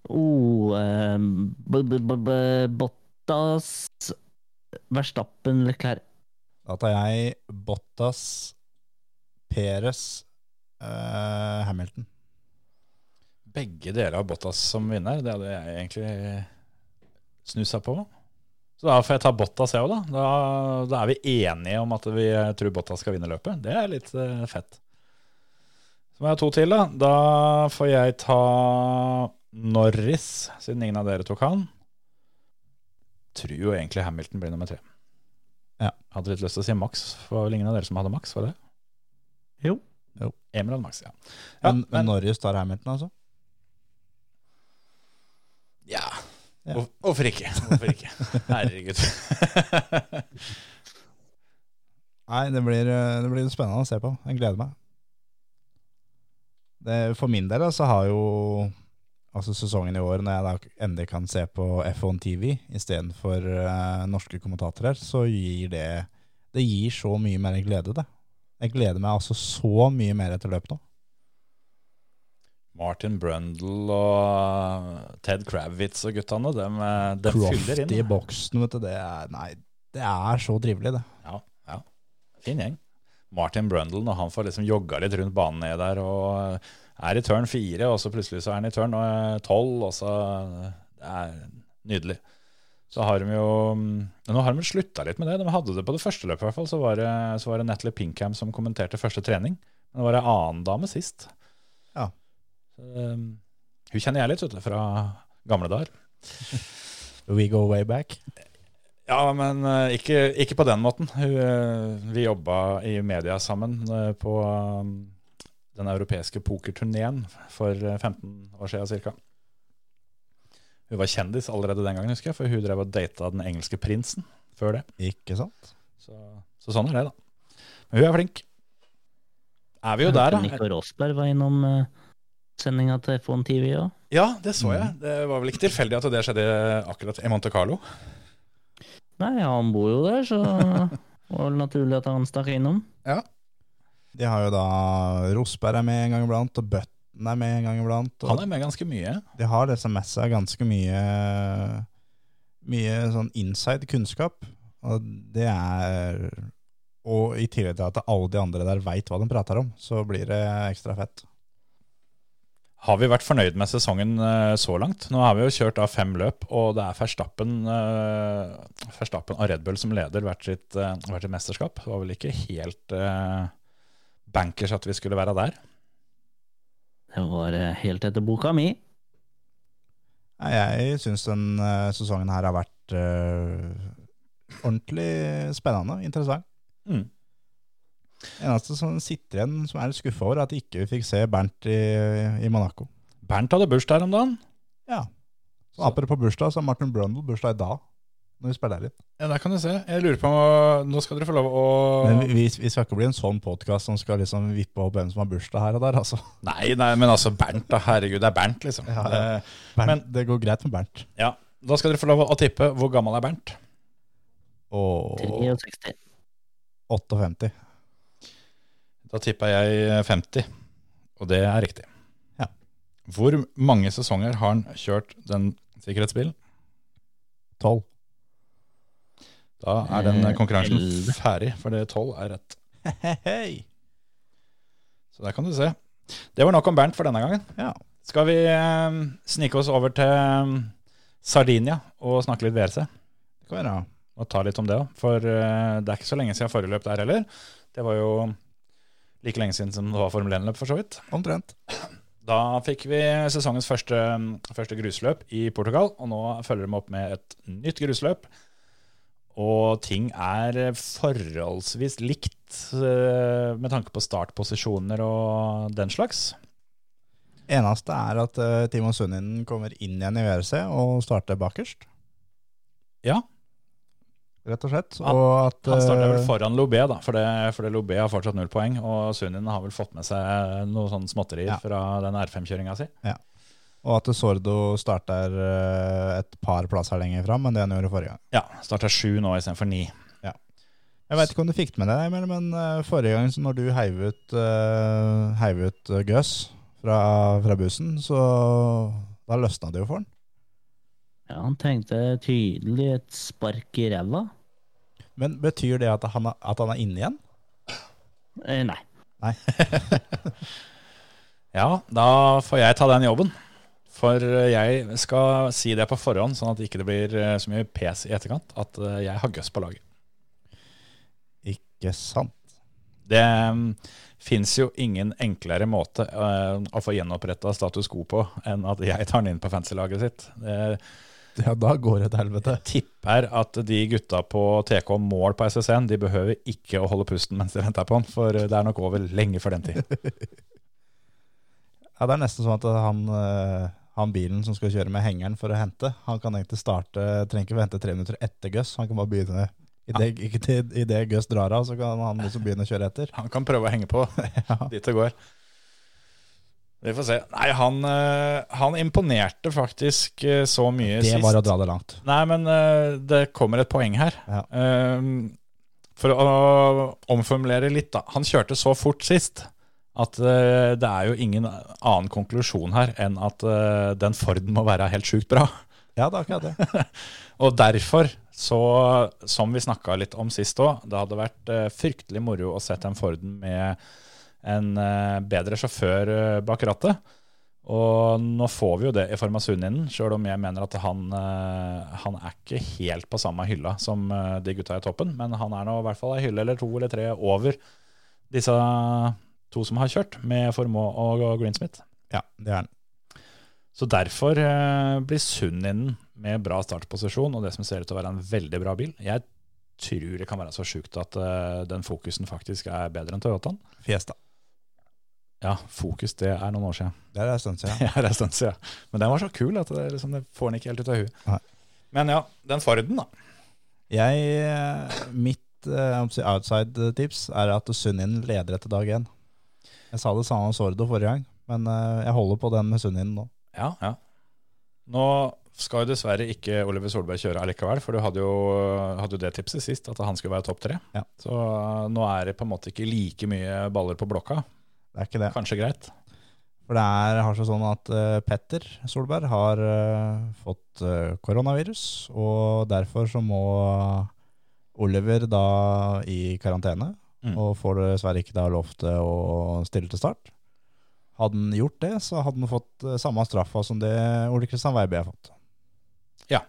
Oh, b -b -b -b Bottas, Verstappen, Leclerc. Da tar jeg Bottas, Peres, uh, Hamilton. Begge deler av Bottas som vinner. Det hadde jeg egentlig snusa på. Så da får jeg ta Bottas, jeg òg, da. da. Da er vi enige om at vi tror Bottas skal vinne løpet. Det er litt uh, fett. Så må jeg ha to til, da. Da får jeg ta Norris, siden ingen av dere tok han. Tror jo egentlig Hamilton blir nummer tre. Ja. Hadde litt lyst til å si Max. Det var vel ingen av dere som hadde Max, var det? Jo. Jo. Emil hadde Max, ja. ja Men, men Norris tar Hamilton, altså? Ja. Ja. Hvorfor ikke? Hvorfor ikke? Herregud. Nei, det blir, eh, det blir spennende å se på. Jeg gleder meg. Det, for min del så har jo altså sesongen i år, når jeg endelig kan se på F1 TV istedenfor uh, norske kommentatorer, så gir det Det gir så mye mer glede, det. Jeg gleder meg altså så mye mer etter løpet nå. Martin Brundle og Ted Kravitz og guttene, de, de fyller inn. Crofty i boksen, vet du. Det er, nei, det er så trivelig, det. Ja, ja. Fin gjeng. Martin Brundle, når han får liksom jogga litt rundt banen ned der og er i turn fire, og så plutselig så er han i turn eh, tolv, og så Det er nydelig. Så har de jo Nå har de slutta litt med det. De hadde det på det første løpet, i hvert fall. Så var det, så var det Natalie Pinkham som kommenterte første trening. Men det var ei annen dame sist. Ja. Um, hun kjenner jeg litt, vet du, fra gamle dager. We go way back. Ja, men uh, ikke, ikke på den måten. Hun, uh, vi jobba i media sammen uh, på um, den europeiske pokerturneen for eh, 15 år siden ca. Hun var kjendis allerede den gangen, husker jeg, for hun drev og data den engelske prinsen før det. Ikke sant? Så, så sånn er det, da. Men hun er flink. Er vi jo der, da? Nico Rosberg var innom uh, sendinga til F1 TV òg. Ja, det så jeg. Det var vel ikke tilfeldig at det skjedde akkurat i Monte Carlo. Nei, han bor jo der, så det var vel naturlig at han stakk innom. De har jo da Rosberg er med en gang iblant, og Button er med en gang iblant. Han er med ganske mye. De har seg ganske mye Mye sånn inside kunnskap. Og det er Og i tillegg til at alle de andre der veit hva de prater om, så blir det ekstra fett. Har vi vært fornøyd med sesongen eh, så langt? Nå har vi jo kjørt av fem løp, og det er Verstappen, eh, Verstappen og Red Bull som leder hvert sitt, eh, hvert sitt mesterskap. Det var vel ikke helt bankers at vi skulle være der. Det var eh, helt etter boka mi. Jeg syns den eh, sesongen her har vært uh, ordentlig spennende, interessant. Mm. Eneste som sitter igjen som er litt skuffa over, er at ikke vi fikk se Bernt i, i Monaco. Bernt hadde bursdag her om dagen. Ja. Så apropos bursdag, så har Martin Brundle bursdag i dag, når vi spiller inn. Ja, Der kan du se. Jeg lurer på Nå skal dere få lov å Men vi, vi, skal ikke bli en sånn podkast som skal liksom vippe opp hvem som har bursdag her og der, altså. Nei, nei, men altså Bernt, da. Herregud, det er Bernt, liksom. Ja, Det, ja. Bernt, Men- det går greit med Bernt. ja. Da skal dere få lov å tippe hvor gammel er Bernt. Og 63. 58. Da tipper jeg 50, og det er riktig. Ja. Hvor mange sesonger har han kjørt den sikkerhetsbilen? 12. Da er den Eh, konkurransen ferdig, for det 12 er rett. Hei. Så der kan du se. Det var nok om Bernt for denne gangen. Ja. Skal vi eh, snike oss over til eh, Sardinia og snakke litt VRC? Det kan være. Og ta litt om det òg. For eh, det er ikke så lenge siden forrige løp der heller. Det var jo like lenge siden som det var Formel 1-løp, for så vidt. Omtrent. Da fikk vi sesongens første, første grusløp i Portugal, og nå følger de opp med et nytt grusløp. Og ting er forholdsvis likt eh, med tanke på startposisjoner og den slags. Eneste er at uh, Timo Sunninen kommer inn igjen i VRC og starter bakerst, Ja, rett og slett. Han- og at Han starter eh, vel foran Lobé, da, for, det, for det Lobé har fortsatt null poeng. Og Sunninen har vel fått med seg noe sånn småtteri Ja. fra den R5-kjøringa si. Og at Sordo starter eh, et par plasser lenger fram enn det han gjorde forrige gang. Ja, starta sju nå istedenfor ni. Jeg veit ikke om du fikk det med deg, Emil, men eh, forrige gang så når du heiv ut, uh, heiv ut eh, Gus fra, fra bussen, så da løsna det jo for han. Ja, han tenkte tydelig et spark i ræva. Men betyr det at han, at han er inne igjen? Eh, nei. Ja, da får jeg ta den jobben. For jeg skal si det på forhånd, sånn at det ikke blir eh, så mye pes i etterkant, at eh, jeg har Gus på laget. Ikke sant. Det um, fins jo ingen enklere måte eh, å få gjenoppretta status quo på enn at jeg tar den inn på fancy-laget sitt. Det Ja, da går det til helvete. tipper at de gutta på TK Mål på SSN de behøver ikke å holde pusten mens de venter på han, for det er nok over lenge før den tid. Ja, Det er nesten sånn at han, eh, han bilen som skal kjøre med hengeren for å hente, han kan egentlig starte, trenger ikke vente tre minutter etter Gus. Han kan bare begynne Idet det, i det Gus drar av, så kan han også begynne å kjøre etter. Han kan prøve å henge på dit det går. Vi får se. Nei, han, eh, han imponerte faktisk eh, så mye Det sist. var å dra det langt. Nei, men eh, det kommer et poeng her. Ja. Eh, for å omformulere litt, da. Han kjørte så fort sist at uh, det er jo ingen annen konklusjon her enn at uh, den Forden må være helt sjukt bra. Ja, det er akkurat det. Og derfor, så, som vi snakka litt om sist òg, det hadde vært uh, fryktelig moro å sette den Forden med en bedre sjåfør bak rattet. Og nå får vi jo det i form av Sunninen, sjøl om jeg mener at han, han er ikke helt på samme hylla som de gutta i toppen. Men han er nå i hvert fall ei hylle eller to eller tre over disse to som har kjørt, med Formå og Greensmith. Ja, det er han. Så derfor eh, blir Sunninen med bra startposisjon og det som ser ut til å være en veldig bra bil. Jeg tror det kan være så sjukt at eh, den fokusen faktisk er bedre enn Toyotaen. Fiesta. Ja, fokus det er noen år siden. Det er en stund siden. Ja, det er stund siden. Men den var så kul at det, liksom, det får den ikke helt ut av huet. Nei. Men ja, den Forden, da. Jeg, eh, mitt uh, outside-tips er at Sunnien leder etter dag én. Jeg sa det samme om Sordo forrige gang, men eh, jeg holder på den med Sunnin nå. Ja, ja. Nå skal jo dessverre ikke Oliver Solberg kjøre allikevel, for du hadde jo, hadde det tipset sist, at han skulle være topp tre. Ja. Så uh, nå er det på en måte ikke like mye baller på blokka. Det er ikke det. Kanskje greit. For det er har seg sånn at uh, Petter Solberg har uh, fått uh, koronavirus, og derfor så må Oliver da i karantene, Mm. og får dessverre ikke da lov til å stille til start. Hadde han gjort det, så hadde han fått eh, samme straffa som det Ole Kristian Weiby har fått. Ja,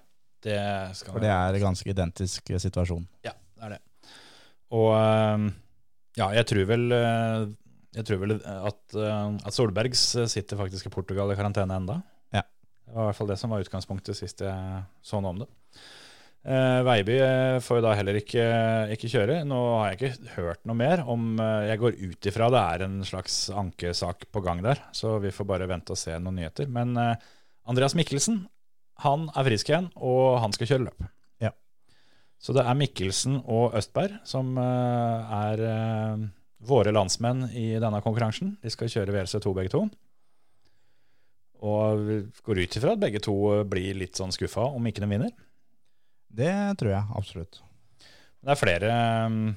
Det skal For det er en ganske identisk eh, situasjon. Ja, det er det. Og um, ja, jeg tror vel uh, Jeg tror vel at, at Solbergs sitter faktisk i Portugal i karantene enda. Ja. Det var i hvert fall det som var utgangspunktet sist jeg så noe om det. Uh, Veiby uh, får jo da heller ikke, ikke kjøre. Nå har jeg ikke hørt noe mer om uh, Jeg går ut ifra det er en slags ankesak på gang der, så vi får bare vente og se noen nyheter. Men uh, Andreas Mikkelsen han er frisk igjen, og han skal kjøre løp. Ja. Så det er Mikkelsen og Østberg som eh, er eh, våre landsmenn i denne konkurransen. De skal kjøre WLC2 begge to. Og vi går ut ifra at begge to blir litt sånn skuffa om ikke de vinner. Det tror jeg absolutt. Det er flere, eh,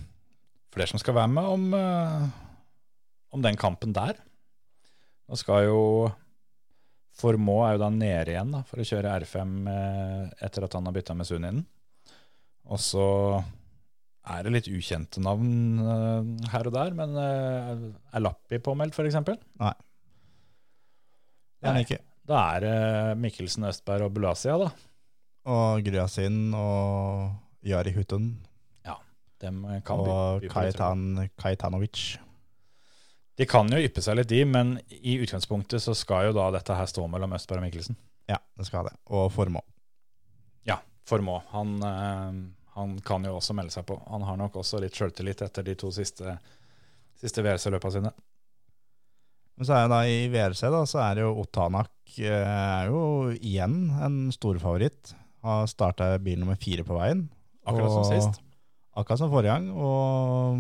flere som skal være med om, eh, om den kampen der. Nå skal jo Formå er jo da nede igjen da, for å kjøre R5 eh, etter at han har bytta med Suninen. Og så er det litt ukjente navn her og der, men er Lappi påmeldt, f.eks.? Det er han ikke. Da er det Mikkelsen, Østberg og Bulasia, da. Og Gryasin og Jari Hutun Dem kan og. Kaitan, Kaitanovic. De kan jo yppe seg litt, de, men i utgangspunktet så skal jo da dette her stå mellom Østberg og Mikkelsen. Ja, det skal det. Og Formå. Ja, Formå. Han, eh, han kan jo også melde seg på. Han har nok også litt sjøltillit etter de to siste, siste VRC-løpa sine. Men så er det da i VRC da, så er det jo Otanak eh, er jo igjen en storfavoritt. Har starta bil nummer fire på veien. Akkurat som sist. Akkurat som forrige gang. Og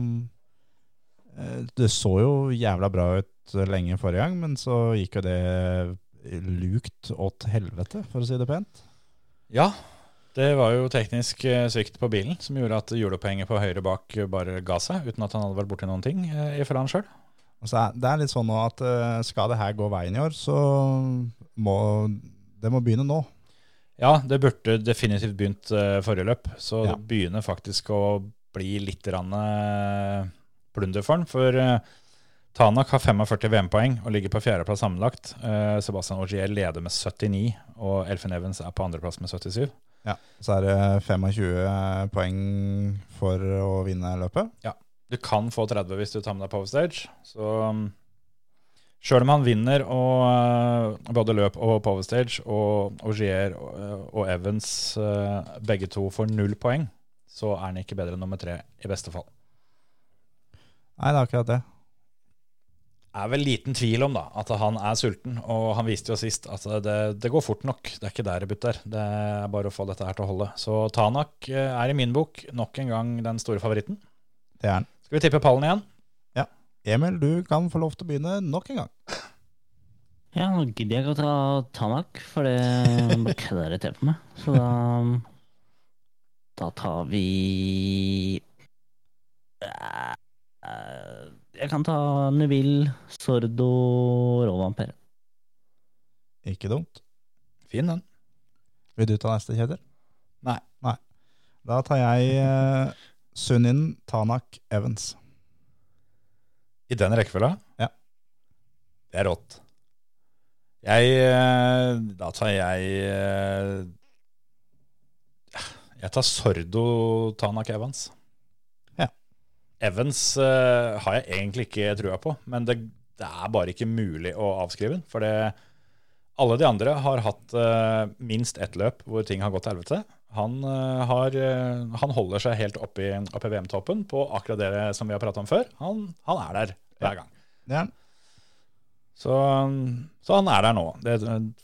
eh, det så jo jævla bra ut lenge forrige gang, men så gikk jo det lukt åt helvete, for å si det pent. Ja, det var jo teknisk eh, svikt på bilen som gjorde at hjulopphenget på høyre bak bare ga seg, uten at han hadde vært borti noen ting, ifra han sjøl. Det er litt sånn nå at eh, skal det her gå veien i år, så må det må begynne nå. Ja, det burde definitivt begynt eh, forrige løp, så Ja. det begynner faktisk å bli litt eh, plunder for han. For eh, Tanak har 45 VM-poeng og ligger på fjerdeplass sammenlagt. Sebastian Augier leder med 79, og Elfen Evans er på andreplass med 77. Ja. Så er det 25 poeng for å vinne løpet. Ja. Du kan få 30 hvis du tar med deg Power Stage. Så um, sjøl om han vinner og, uh, både løp og Power Stage, og Augier og, uh, og Evans uh, begge to får null poeng, så er han ikke bedre enn nummer tre, i beste fall. Nei, det er akkurat det. Det er vel liten tvil om da, at han er sulten, og han viste jo sist at det, det går fort nok. Det er ikke der det butter. Det er bare å få dette her til å holde. Så Tanak eh, er i min bok nok en gang den store favoritten. Det er han. Skal vi tippe pallen igjen? Emil, du kan få lov til å begynne nok en gang. Ja, nå gidder jeg ikke å ta Tanak, for det det til på meg. Så da Da tar vi Eh, Jeg kan ta Neville, Sordo, Rovampere. Ikke dumt. Fin den. Vil du ta neste, Kjetil? Nei. Nei. Da tar jeg uh, Sunin, Tanak, Evans. I den rekkefølga? Ja. Det er rått. Jeg eh, Da tar jeg eh, Jeg tar Sordo Tanak Evans. Ja. Evans eh, har jeg egentlig ikke trua på, men det, det er bare ikke mulig å avskrive den. For det, alle de andre har hatt minst ett løp hvor ting har gått til helvete. Han, eh, har, eh, han holder seg helt oppe i, oppe i VM-toppen på akkurat det som vi har pratet om før. Han, han er der hver gang. Ja. Så, så han er der nå, det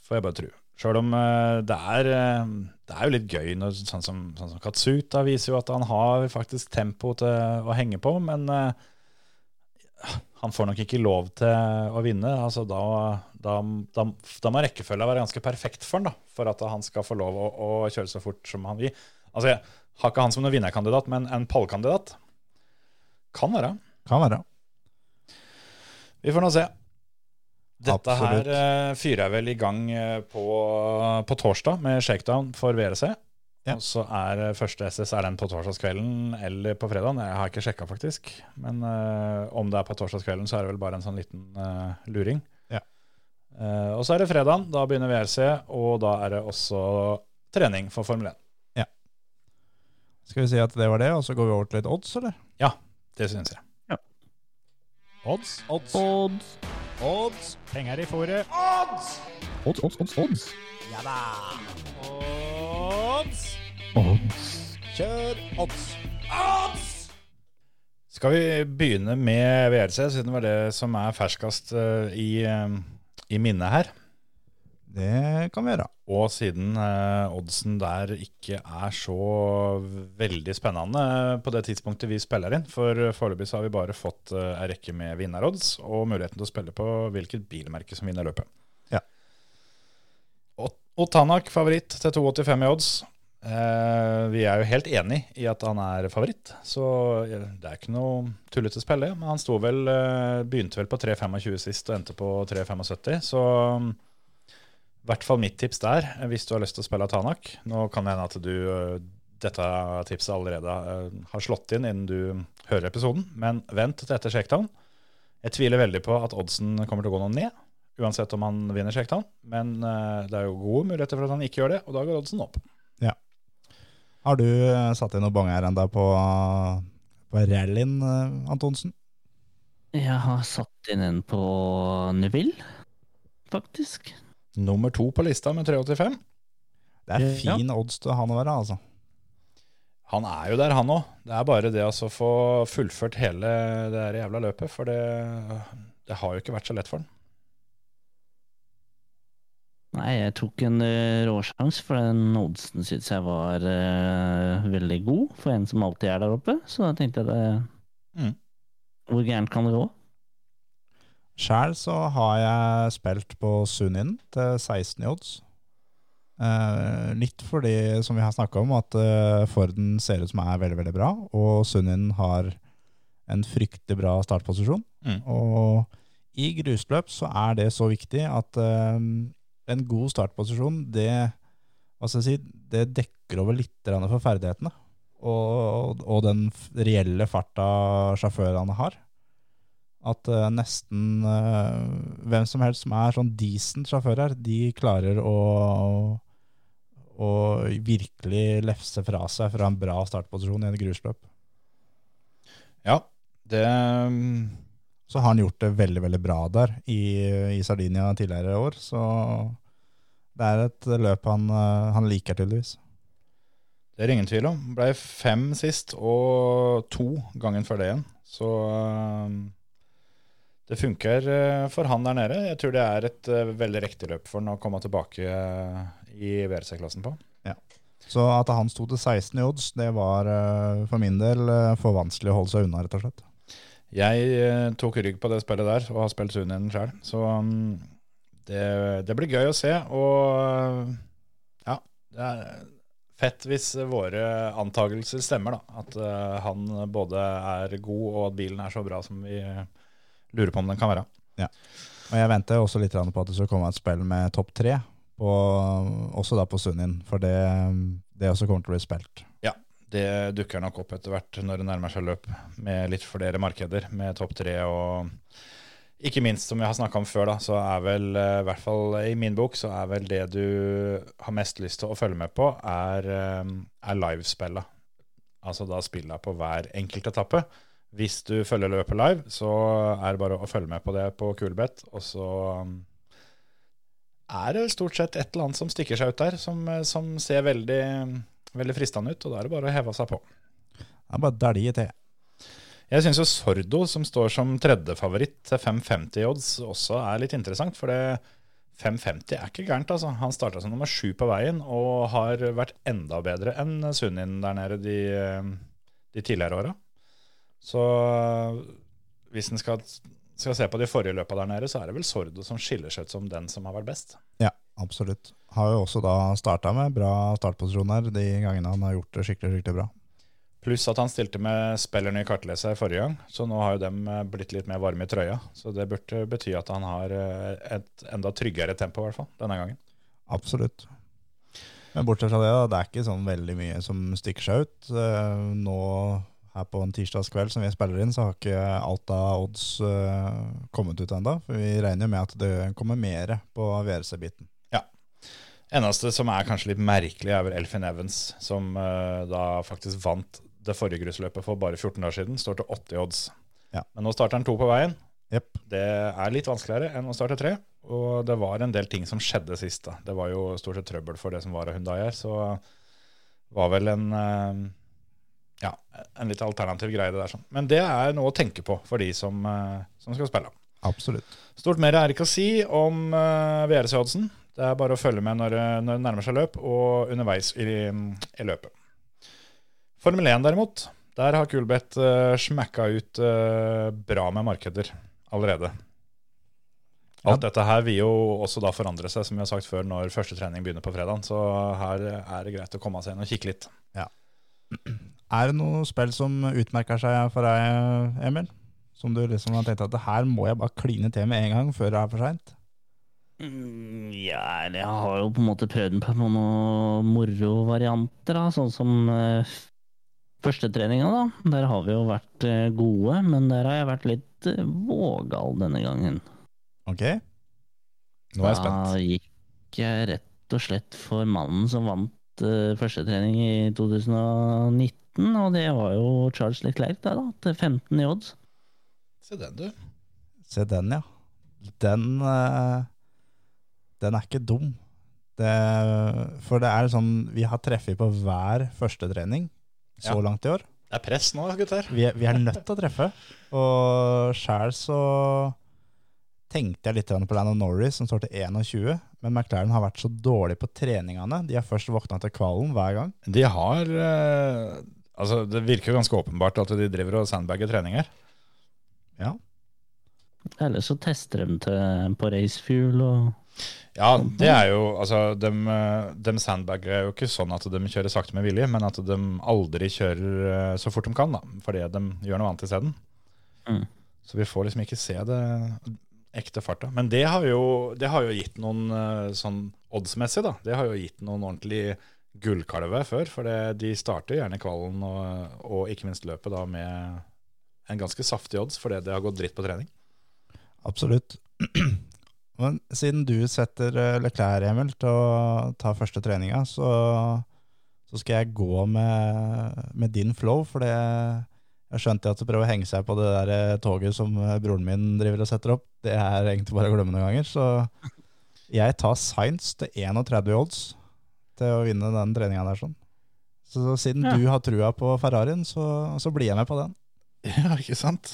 får jeg bare tro. Sjøl om eh, det er, eh, det er jo litt gøy, når, sånn, som, sånn som Katsuta viser jo at han har faktisk tempo til å henge på, men eh, han får nok ikke lov til å vinne. Altså, da, da, da, da må rekkefølga være ganske perfekt for han da, for at han skal få lov å, å kjøre så fort som han vil. Altså, Jeg har ikke han som noen vinnerkandidat, men en pallkandidat kan være. Kan være. Vi får nå se. Dette Absolutt. her eh, fyrer jeg vel i gang eh, på, på torsdag med shakedown for VRC. Ja. Og så er eh, første SS er den på torsdagskvelden eller på fredagen. Jeg har ikke sjekka, faktisk. Men uh, om det er på torsdagskvelden, så er det vel bare en sånn liten uh, luring. Ja. Eh, og så er det fredagen. Da begynner VRC, og da er det også trening for Formel 1. Skal vi si at det var det, og så går vi over til litt odds, eller? Ja, Det syns jeg. Ja. Odds, odds, Odds, odds. Penger i fòret. odds, odds, odds, odds. odds. Ja da. Odds. odds. Kjør odds! Odds! Skal vi begynne med VRC, siden det var det som er ferskest eh, i, eh, i minnet her? Det kan vi gjøre. Og siden eh, oddsen der ikke er så veldig spennende på det tidspunktet vi spiller inn, for foreløpig så har vi bare fått eh, ei rekke med vinnerodds og muligheten til å spille på hvilket bilmerke som vinner løpet. Ja. Ot- Otanak favoritt til 2,85 i odds. Eh, vi er jo helt enig i at han er favoritt, så det er ikke noe tullete spill, det. Men han sto vel, eh, begynte vel på 3,25 sist og endte på 3,75, så mm, i hvert fall mitt tips der, hvis du har lyst til å spille Tanak. Nå kan det hende at du eh, dette tipset allerede har slått inn innen du hører episoden, men vent til etter shakedown. Jeg tviler veldig på at oddsen kommer til å gå noe ned, uansett om han vinner shakedown, men det er jo gode muligheter for at han ikke gjør det, og da går oddsen opp. Har du eh, satt inn noen banger enda på, på rallyen, eh, Antonsen? Jeg har satt inn en på Neville, faktisk. Nummer to på lista med 3,85. Det er Ja. fin odds til han å være, altså. Han er jo der, han òg. Det er bare det å altså, få fullført hele det jævla løpet, for det, det har jo ikke vært så lett for han. Nei, jeg tok en råsjanse, råsjans, for den oddsen syns jeg var uh, veldig god for en som alltid er der oppe. Så da tenkte jeg det Mm. Hvor gærent kan det gå? Sjæl så har jeg spilt på Sunin til 16 i odds. Eh, litt fordi, som vi har snakka om, at eh, Forden ser ut som er veldig, veldig bra, og Sunin har en fryktelig bra startposisjon. Mm. Og i grusløp så er det så viktig at eh, en god startposisjon, det, si, det dekker over litt for ferdighetene. Og, og den reelle farta sjåførene har. At uh, nesten uh, hvem som helst som er sånn decent sjåfører, de klarer å, å virkelig lefse fra seg fra en bra startposisjon i en grusløp. Ja, det Så har han gjort det veldig, veldig bra der i, i Sardinia tidligere i år. Så det er et løp han, eh, han liker, tydeligvis. Det er ingen tvil om. Ble fem sist, og to gangen før det igjen. Så um, det funker uh, for han der nede. Jeg tror det er et veldig riktig løp for han å komme tilbake i WRC-klassen på. Så at han sto til 16 i odds, det var eh, for min del eh, for vanskelig å holde seg unna, rett og slett. Jeg uh, tok rygg på det spillet der, og har spilt Sunien sjøl. Så um, det, det blir gøy å se. Og ja, det er fett hvis våre antakelser stemmer, da. At uh, han både er god, og at bilen er så bra som vi lurer på om den kan være. Ja. Og jeg venter også litt på at det skal komme et spill med topp tre, også da på Sunnien, for det, det også kommer til å bli spilt. Det dukker nok opp etter hvert når det nærmer seg løp, med litt flere markeder, med topp tre og ikke minst, som vi har snakka om før, da, så er vel, eh, i hvert fall i min bok, så er vel det du har mest lyst til å følge med på, er, eh, er livespilla. Altså da spilla på hver enkelt etappe. Hvis du følger løpet live, så er det bare å følge med på det på Kulbeth, og så um, er det stort sett et eller annet som stikker seg ut der, som, eh, som ser veldig, veldig fristende ut, og da er det bare å heve seg på. Det er bare å dælje til. Jeg syns jo Sordo, som står som tredjefavoritt til 550 i odds, også er litt interessant. For det 550 er ikke gærent, altså. Han starta som nummer sju på veien og har vært enda bedre enn Sunnin der nede de, de tidligere åra. Så hvis en skal skal se på de forrige løpa der nede, så er det vel Sordo som skiller seg ut som den som har vært best. Ja, absolutt. Har jo også da starta med bra startposisjoner de gangene han har gjort det skikkelig, skikkelig bra. Pluss at han stilte med spillerne i kartleser forrige gang, så nå har jo dem eh, blitt litt mer varme i trøya. Så det burde bety at han har eh, et enda tryggere tempo, i hvert fall, denne gangen. Absolutt. Men bortsett fra det, da, det er ikke sånn veldig mye som stikker seg ut. Eh, Nå her på en tirsdagskveld som vi spiller inn, så har ikke alt av odds kommet ut ennå. For vi regner jo med at det kommer mer på VRC-biten. Eneste som er kanskje litt merkelig, er vel Elfin Evans, som uh, da faktisk vant det forrige grusløpet for bare 14 dager siden. Står til 80 odds. Ja. Men nå starter han to på veien. Yep. Det er litt vanskeligere enn å starte tre. Og det var en del ting som skjedde sist. da. Det var jo stort sett trøbbel for det som var av Hyundai her. Så var vel en uh, ja, en litt alternativ greie det der. sånn. Men det er noe å tenke på for de som, eh, som skal spille. Absolutt. Stort mer er ikke å si om uh, VRC-oddsen. Det er bare å følge med når, det- når det nærmer seg løp, og underveis i, i løpet. Formel 1 derimot, der har Kulbeth uh, smacka ut uh, bra med markeder allerede. Alt dette her vil jo også da forandre seg, som vi har sagt før, når første trening begynner på fredag. Så her er det greit å komme seg inn og kikke litt. Er det noe spill som utmerker seg for deg, Emil? Som du liksom har tenkt at det her må jeg bare kline til med en gang før det er for seint? Mm, Ja, jeg har jo på en måte prøvd på noen morovarianter, da. Sånn som uh, førstetreninga, da. Der har vi jo vært uh, gode, men der har jeg vært litt uh, vågal denne gangen. Ok? Nå er jeg spent. Da gikk jeg rett og slett for mannen som vant uh, førstetrening i 2019, og det var jo Charles Leclerc, der, da. Til 15 i odds. Se den, du. Se den, ja. Den, eh, den er ikke dum. Det, for det er sånn Vi har treffet på hver førstetrening så Ja. langt i år. Det er press nå, gutter. Vi er, vi er nødt til å treffe. Og sjæl så tenkte jeg litt på Landon Norris, som står til 21. Men McLaren har vært så dårlig på treningene. De har først våkna til kvalen hver gang. De har eh, Altså, det virker jo ganske åpenbart at de driver og sandbagger treninger. Ja, Eller så tester de til, på racefuel og Ja, det er jo Altså, de, de sandbagger er jo ikke sånn at de kjører sakte med vilje, men at de aldri kjører eh, så fort de kan, da. Fordi de gjør noe annet isteden. Mm. Så vi får liksom ikke se det ekte farta. Men det har jo, det har jo gitt noen eh, sånn oddsmessig, da. Det har jo gitt noen ordentlig gullkalve før. For det, de starter gjerne kvalen og, og ikke minst løpet da med en ganske saftig odds fordi det har gått dritt på trening. absolutt. Men siden du setter eh, Leclerc, Emil, til å ta første treninga, så, så skal jeg gå med, med din flow, for det jeg skjønte at å prøver å henge seg på det der eh, toget som eh, broren min driver og setter opp. Det er egentlig bare å glemme noen ganger. Så jeg tar Science til 31 odds til å vinne den treninga der. sånn. Så siden Ja. du har trua på Ferrarien, så, så blir jeg med på den. Ja, ikke sant?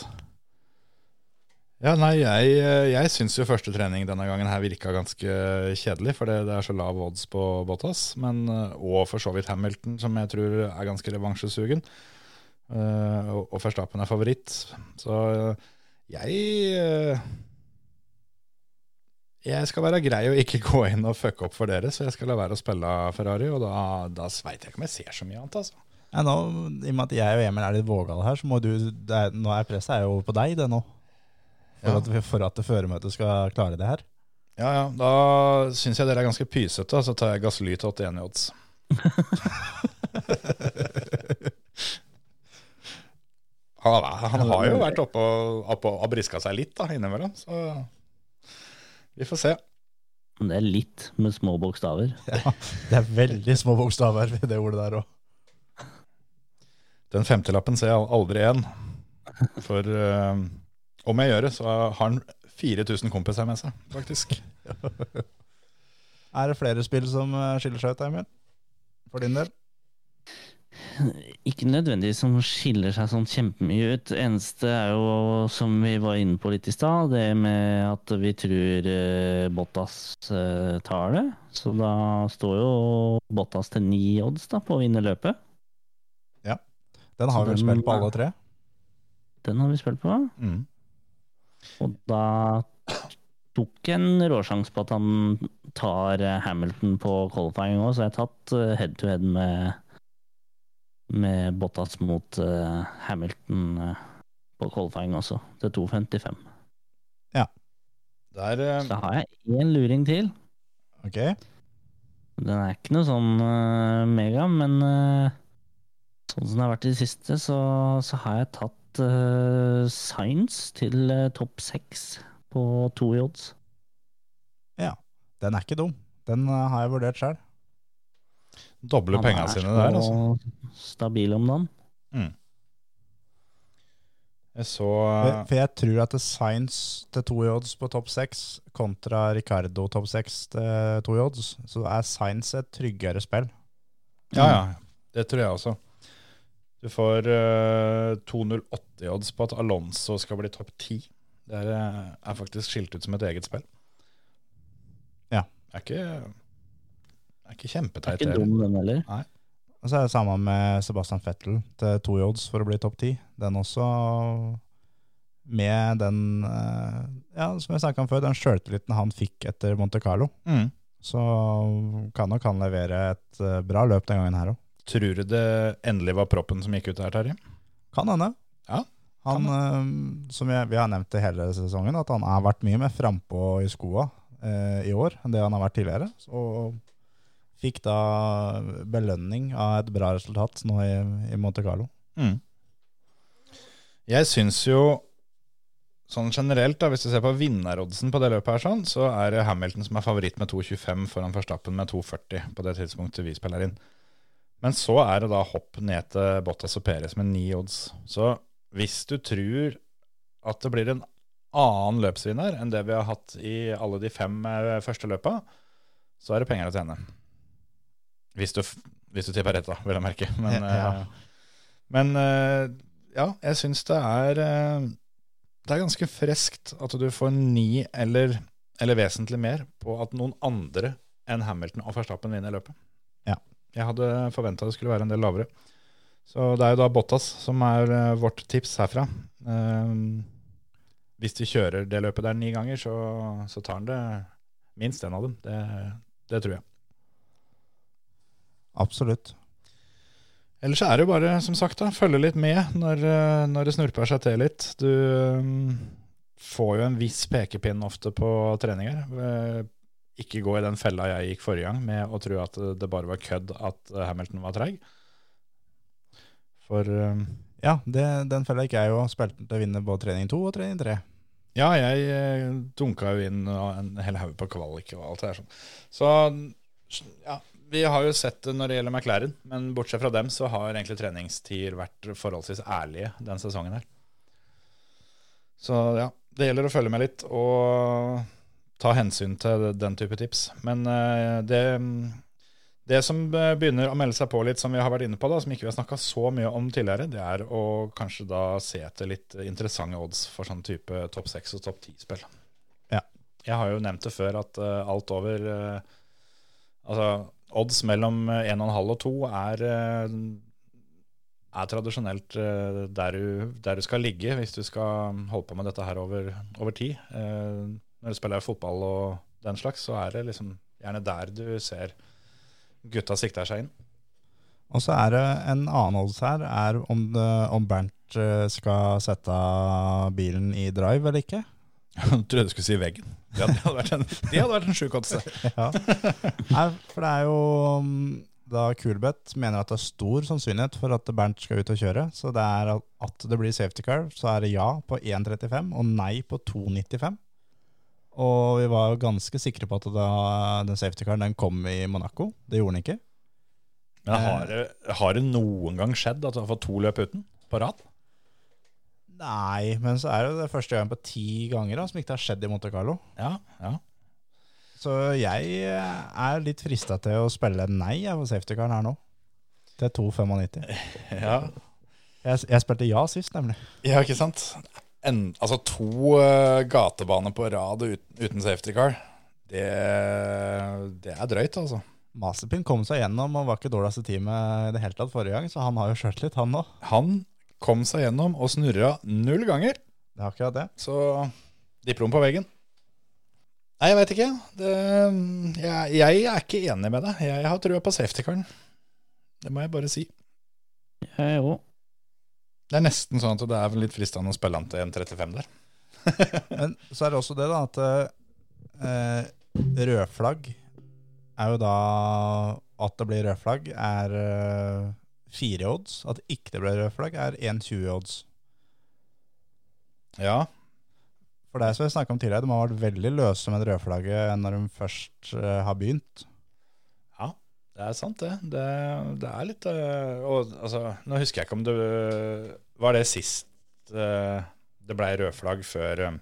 Ja, nei, jeg, jeg syns jo første trening denne gangen her virka ganske kjedelig, for det, er så lav odds på Bottas. Men, eh, og for så vidt Hamilton, som jeg tror er ganske revansjesugen. Eh, og, og Verstappen er favoritt. Så eh, jeg eh, Jeg skal være grei og ikke gå inn og fucke opp for dere, så jeg skal la være å spille Ferrari, og da, da veit jeg ikke om jeg ser så mye annet, altså. Ja, nå, I og med at jeg og Emil er litt vågale her, så må du det Nå er presset er jo på deg, det nå. For, Ja. at, for at føremøtet skal klare det her. Ja, ja, da syns jeg dere er ganske pysete, så tar jeg gassly til 81 i odds. han, han har jo vært oppe og, oppe og briska seg litt da, innimellom, så vi får se. Men det er litt med små bokstaver. Det er veldig små bokstaver ved det ordet der òg. Den femtelappen ser jeg aldri igjen. For eh, om jeg gjør det, så har han 4000 kompiser med seg, faktisk. Er det flere spill som eh, skiller seg ut, Emil? For din del? Ikke nødvendigvis som skiller seg sånn kjempemye ut. Eneste er jo, som vi var inne på litt i stad, det med at vi tror eh, Bottas eh, tar det. Så da står jo Bottas til ni odds da, på å vinne løpet. Ja. Den har Så vel den- spilt på alle tre? Den har vi spilt på. Mm. Og da tok en råsjanse på at han tar eh, Hamilton på qualifying òg, så jeg har tatt eh, head to head med, med Bottas mot eh, Hamilton på qualifying også, til 2,55. Der, uh... Så har jeg én luring til. Ok, Den er ikke noe sånn mega, men sånn som det har vært i det siste, så, så har jeg tatt uh, Science til uh, topp seks på to i odds. den er ikke dum. Den uh, har jeg vurdert sjøl. doble penga sine der, altså. Stabil om dagen. Jeg så For for jeg tror at det Science til to i odds på topp seks kontra Ricardo topp seks til to i odds, så er Science et tryggere spill. Ja, ja. Det tror jeg også. Du får uh, 2,08 i odds på at Alonso skal bli topp 10. Det er, eh, er faktisk skilt ut som et eget spill. Ja. Det er ikke, det er ikke kjempeteit. ikke er ikke dum, den heller. Nei. Og så er det samme med Sebastian Vettel til to i odds for å bli topp ti. Den også med den, eh, ja, som jeg snakket om før, den sjøltilliten han fikk etter Monte Carlo. Mm. Så kan nok han levere et eh, bra løp den gangen her òg. Tror du det endelig var proppen som gikk ut her, Terje? Kan hende. Ja, Han, eh, som jeg, vi har nevnt det hele sesongen, at han har vært mye mer frampå i skoa eh, i år enn det han har vært tidligere. Og fikk da belønning av et bra resultat nå i, i Monte Carlo. Mm. Jeg syns jo sånn generelt, da, hvis du ser på vinneroddsen på det løpet her, sånn, så er det Hamilton som er favoritt med 2,25 foran Verstappen med 2,40 på det tidspunktet vi spiller inn. Men så er det da hopp ned til Bottas og Perez med ni odds. Så hvis du tror at det blir en annen løpsvinner enn det vi har hatt i alle de fem eh, første løpa, så er det penger å tjene. Hvis du, hvis du tipper rett, da, vil jeg merke. Men, Ja. eh, men eh, ja, jeg syns det er Det er ganske freskt at du får ni eller, eller vesentlig mer på at noen andre enn Hamilton og Verstappen vinner løpet. Ja. Jeg hadde forventa det skulle være en del lavere. Så det er jo da Bottas som er eh, vårt tips herfra. Eh, hvis de kjører det løpet der ni ganger, så, så tar han det minst en av dem. Det, det tror jeg. Absolutt. Ellers er det jo bare, som sagt, da, følge litt med når, eh, når det snurper seg til litt. Du mm, får jo en viss pekepinn ofte på treninger. Ikke gå i den fella jeg gikk forrige gang med å tro at det bare var kødd at eh, Hamilton var treig. For eh, Ja, det, den fella gikk jeg jo. Spilte til å vinne både trening to og trening tre. ja, jeg eh, dunka jo inn en hel haug på kvalik og alt det der sånn. Så ja, vi har jo sett det når det gjelder McLaren, men bortsett fra dem så har egentlig treningstider vært forholdsvis ærlige den sesongen her. Så ja, det gjelder å følge med litt og ta hensyn til den type tips. Men eh, det, det som begynner å melde seg på litt, som vi har vært inne på, da, som ikke vi har snakka så mye om tidligere, det er å kanskje da se etter litt interessante odds for sånn type topp seks og topp ti-spill. Ja. Jeg har jo nevnt det før at eh, alt over eh, Altså, odds mellom 1,5 og 2 er, eh, er tradisjonelt eh, der du, der du skal ligge hvis du skal holde på med dette her over, over tid. Eh, Når du spiller fotball og den slags, så er det liksom gjerne der du ser gutta sikter seg inn. Og så er det en annen odds her, er om, det, om Bernt eh, skal sette bilen i drive eller ikke. Jeg trodde du skulle si veggen. Det hadde, vært en, det hadde vært en sjuk odds. Ja. Nei, for det er jo mm, da Kulbeth mener at det er stor sannsynlighet for at Bernt skal ut og kjøre. Så det er at- at det blir safety car, så er det ja på 1,35 og nei på 2,95. Og vi var jo ganske sikre på at da, den safety-karen den kom i Monaco. Det gjorde den ikke. Men har det, har det noen gang skjedd at du har fått to løp uten på rad? Nei, men så er det det første gang på ti ganger da, som ikke har skjedd i Monte Carlo. Ja, ja. Så jeg er litt frista til å spille nei jeg, på safety-karen her nå. Til 2,95. ja. Jeg, jeg spilte ja sist, nemlig. Ja, ikke sant? En, altså to uh, gatebaner på rad uten, uten safety car, det, det er drøyt, altså. Mazepin kom seg gjennom og var ikke dårligste teamet i det hele tatt forrige gang, så han har jo skjørt litt, han nå. Han kom seg gjennom og snurra null ganger. Det er akkurat det. Så Diplom på veggen. Nei, jeg veit ikke. Det, jeg, jeg er ikke enig med deg. Jeg har trua på safety-karen. Det må jeg bare si. Jeg òg. Det er nesten sånn at det er litt fristende å spille han til 1,35 der. Men så er det også det, da, at eh, rødflagg er jo da At det blir rødflagg, er eh, fire odds. At det ikke blir rødflagg, er 1,20 odds. Ja, For det som jeg snakket om tidligere, de har vært veldig løse med det rødflagget når de først uh, har begynt. Ja, det er sant, det. Det, det er litt uh, Og altså, nå husker jeg ikke om det Var det sist øh, det blei rødflagg før øh,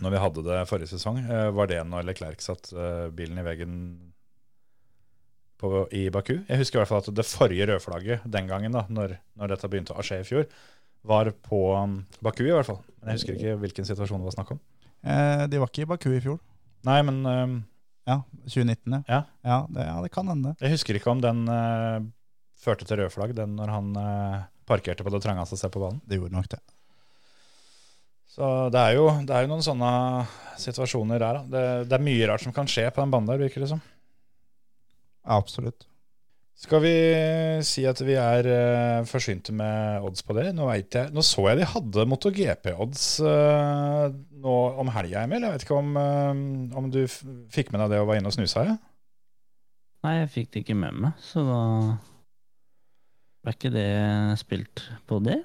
Når vi hadde det forrige sesong? øh, var det når Leclerc satt bilen i veggen på, i Baku? Jeg husker i hvert fall at det forrige rødflagget den gangen, da når, når dette begynte å skje i fjor, var på um, Baku, i hvert fall. Men jeg husker ikke hvilken situasjon det var snakk om. Eh, de var ikke i Baku i fjor. Nei, men um, Ja, 2019, Ja. Ja, det, ja, det kan hende. Jeg husker ikke om den uh, førte til rødflagg, den når han eh, parkerte på det trangeste stedet på banen. Det gjorde nok det. Så det er jo, det er jo noen sånne situasjoner der. Det, det er mye rart som kan skje på den banen der, virker det som. Absolutt. Skal vi si at vi er uh, forsynte med odds på det? Nå, jeg, nå så jeg de hadde MotoGP-odds uh, nå om helga, Emil. Jeg vet ikke om, uh, om du f fikk med deg det og var inne og snusa? Ja? Nei, jeg fikk det ikke med meg, så da ble ikke det spilt på det.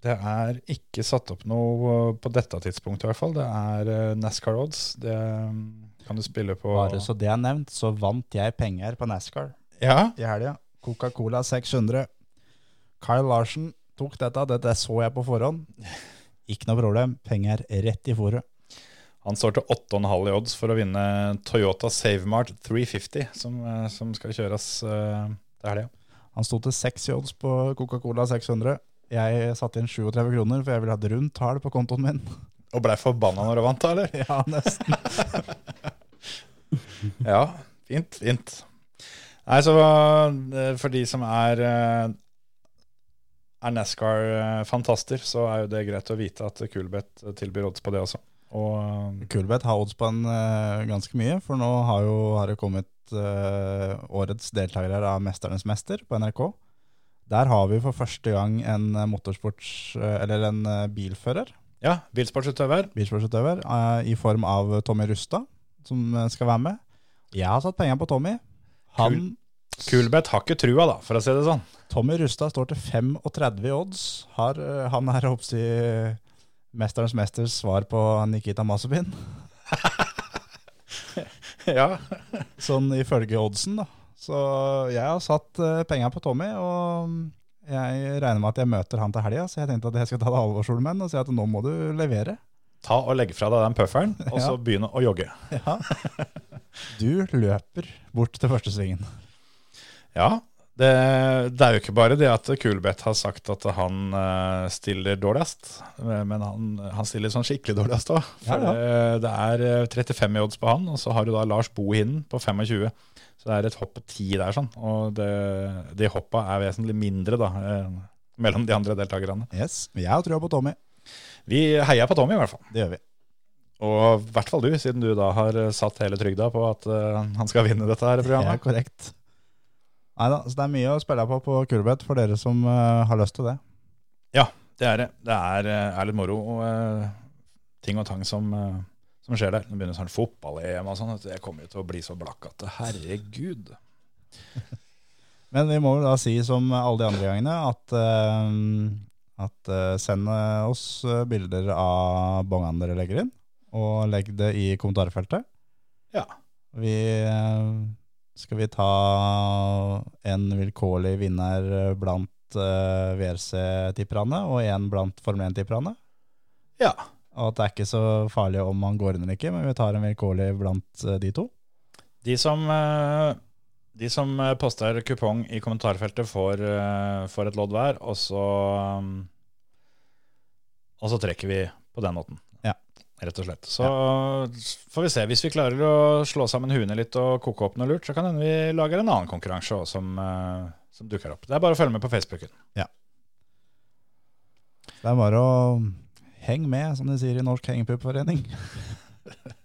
Det er ikke satt opp noe på dette tidspunktet, i hvert fall. Det er eh, NASCAR odds. Det mm, kan du spille på Bare så det er nevnt, så vant jeg penger på NASCAR Ja, i helga. Coca-Cola 600. Kyle Larsen tok dette, dette så jeg på forhånd. Ikke noe problem, penger rett i fòret. han står til 8,5 i odds for å vinne Toyota SaveMart 350, som, eh, som skal kjøres uh, til helga. Han sto til 6 i odds på Coca-Cola 600. Jeg satte inn 37 kroner, for jeg ville ha et rundt tall på kontoen min. Og blei forbanna når du vant, da, eller? Ja, nesten. Ja, fint, fint. Nei, så eh, for de som er eh, er NASCAR-fantaster, så er jo det greit å vite at Kulbeth tilbyr odds på det også. Og eh, Kulbeth har odds på en uh, ganske mye, for nå har, jo, har det kommet uh, årets deltakere av Mesternes mester på NRK. Der har vi for første gang en eh, motorsports... eller en bilfører, ja, bilsportsutøver. bilsportsutøver, i form av Tommy Rustad, som skal være med. Jeg har satt penger på Tommy. Han, Kulbeth har ikke trua, da, for å si det sånn. Tommy Rustad står til 35 i odds. Har, han er oppsi Mesternes mesters svar på Nikita Masubin. ja. Sånn ifølge oddsen, da. Så jeg har satt uh, penger på Tommy, og jeg regner med at jeg møter han til helga, så jeg tenkte at jeg skal ta det alvorsolen med han og si at nå må du levere. Ta og legg fra deg den pufferen, og så begynne å jogge. ja. Du løper bort til første svingen. Ja, det, det er jo ikke bare det at Kulbeth har sagt at han eh, stiller dårligst, men han, han stiller sånn skikkelig dårligst òg. Ja, ja. det, det er eh, 35 i odds på han, og så har du da Lars Bohinen på 25. Så det er et hopp på 10 der, sånn. Og det, de hoppa er vesentlig mindre da, eh, mellom de andre deltakerne. Yes, men Jeg har trua på Tommy. Vi heier på Tommy, i hvert fall. Det gjør vi. Og i hvert fall du, siden du da har eh, satt hele trygda på at eh, han skal vinne dette her programmet. Det er programmet. Korrekt. Neida, så det er mye å spille på på Kulbeth for dere som uh, har lyst til det. Ja, Det er det. Det er, eh, er litt moro. Og, uh, ting og tang som, uh, som skjer der. Nå begynner sånn fotball-EM og sånn. Jeg kommer jo til å bli så blakk at herregud. Men vi må jo da si som alle de andre gangene at, at send oss bilder av bongene dere legger inn, og legg det i kommentarfeltet. Ja. Vi, skal vi ta en vilkårlig vinner blant uh, VRC-tipperne og en blant Formel 1-tipperne? Ja. Og at det er ikke så farlig om man går inn eller ikke, men vi tar en vilkårlig blant uh, de to. De som, uh, de som eh, poster kupong i kommentarfeltet, får, eh, får et lodd hver, og så um, Og så trekker vi på den måten. Rett og slett. Så får vi se. Hvis vi klarer å slå sammen huene litt og koke opp noe lurt, så kan hende vi lager en annen konkurranse også, som, eh, som dukker opp. Det er bare å følge med på Facebooken. Ja. Det er bare å henge med, som de sier i Norsk Hengepupforening.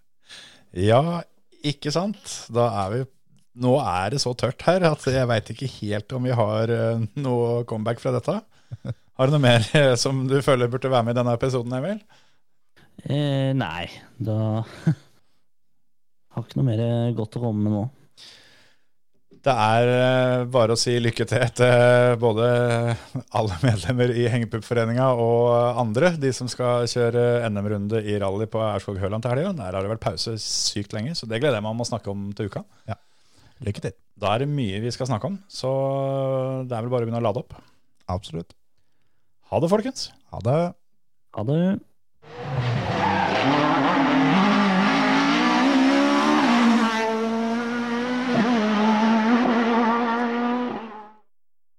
Ja, ikke sant? Da er vi Nå er det så tørt her at jeg veit ikke helt om vi har eh, noe comeback fra dette. Har du noe mer eh, som du føler burde være med i denne episoden, Emil? Eh, nei, da Har ikke noe mer godt å komme med nå. Det er eh, bare å si lykke til til både alle medlemmer i Hengepupforeninga og andre, de som skal kjøre NM-runde i rally på Aurskog-Høland til helga. Der har det vært pause sykt lenge, så det gleder jeg meg om å snakke om til uka. Ja. Lykke til. Da er det mye vi skal snakke om, så det er vel bare å begynne å lade opp. Absolutt. Ha det, folkens. Ha det. Ha det.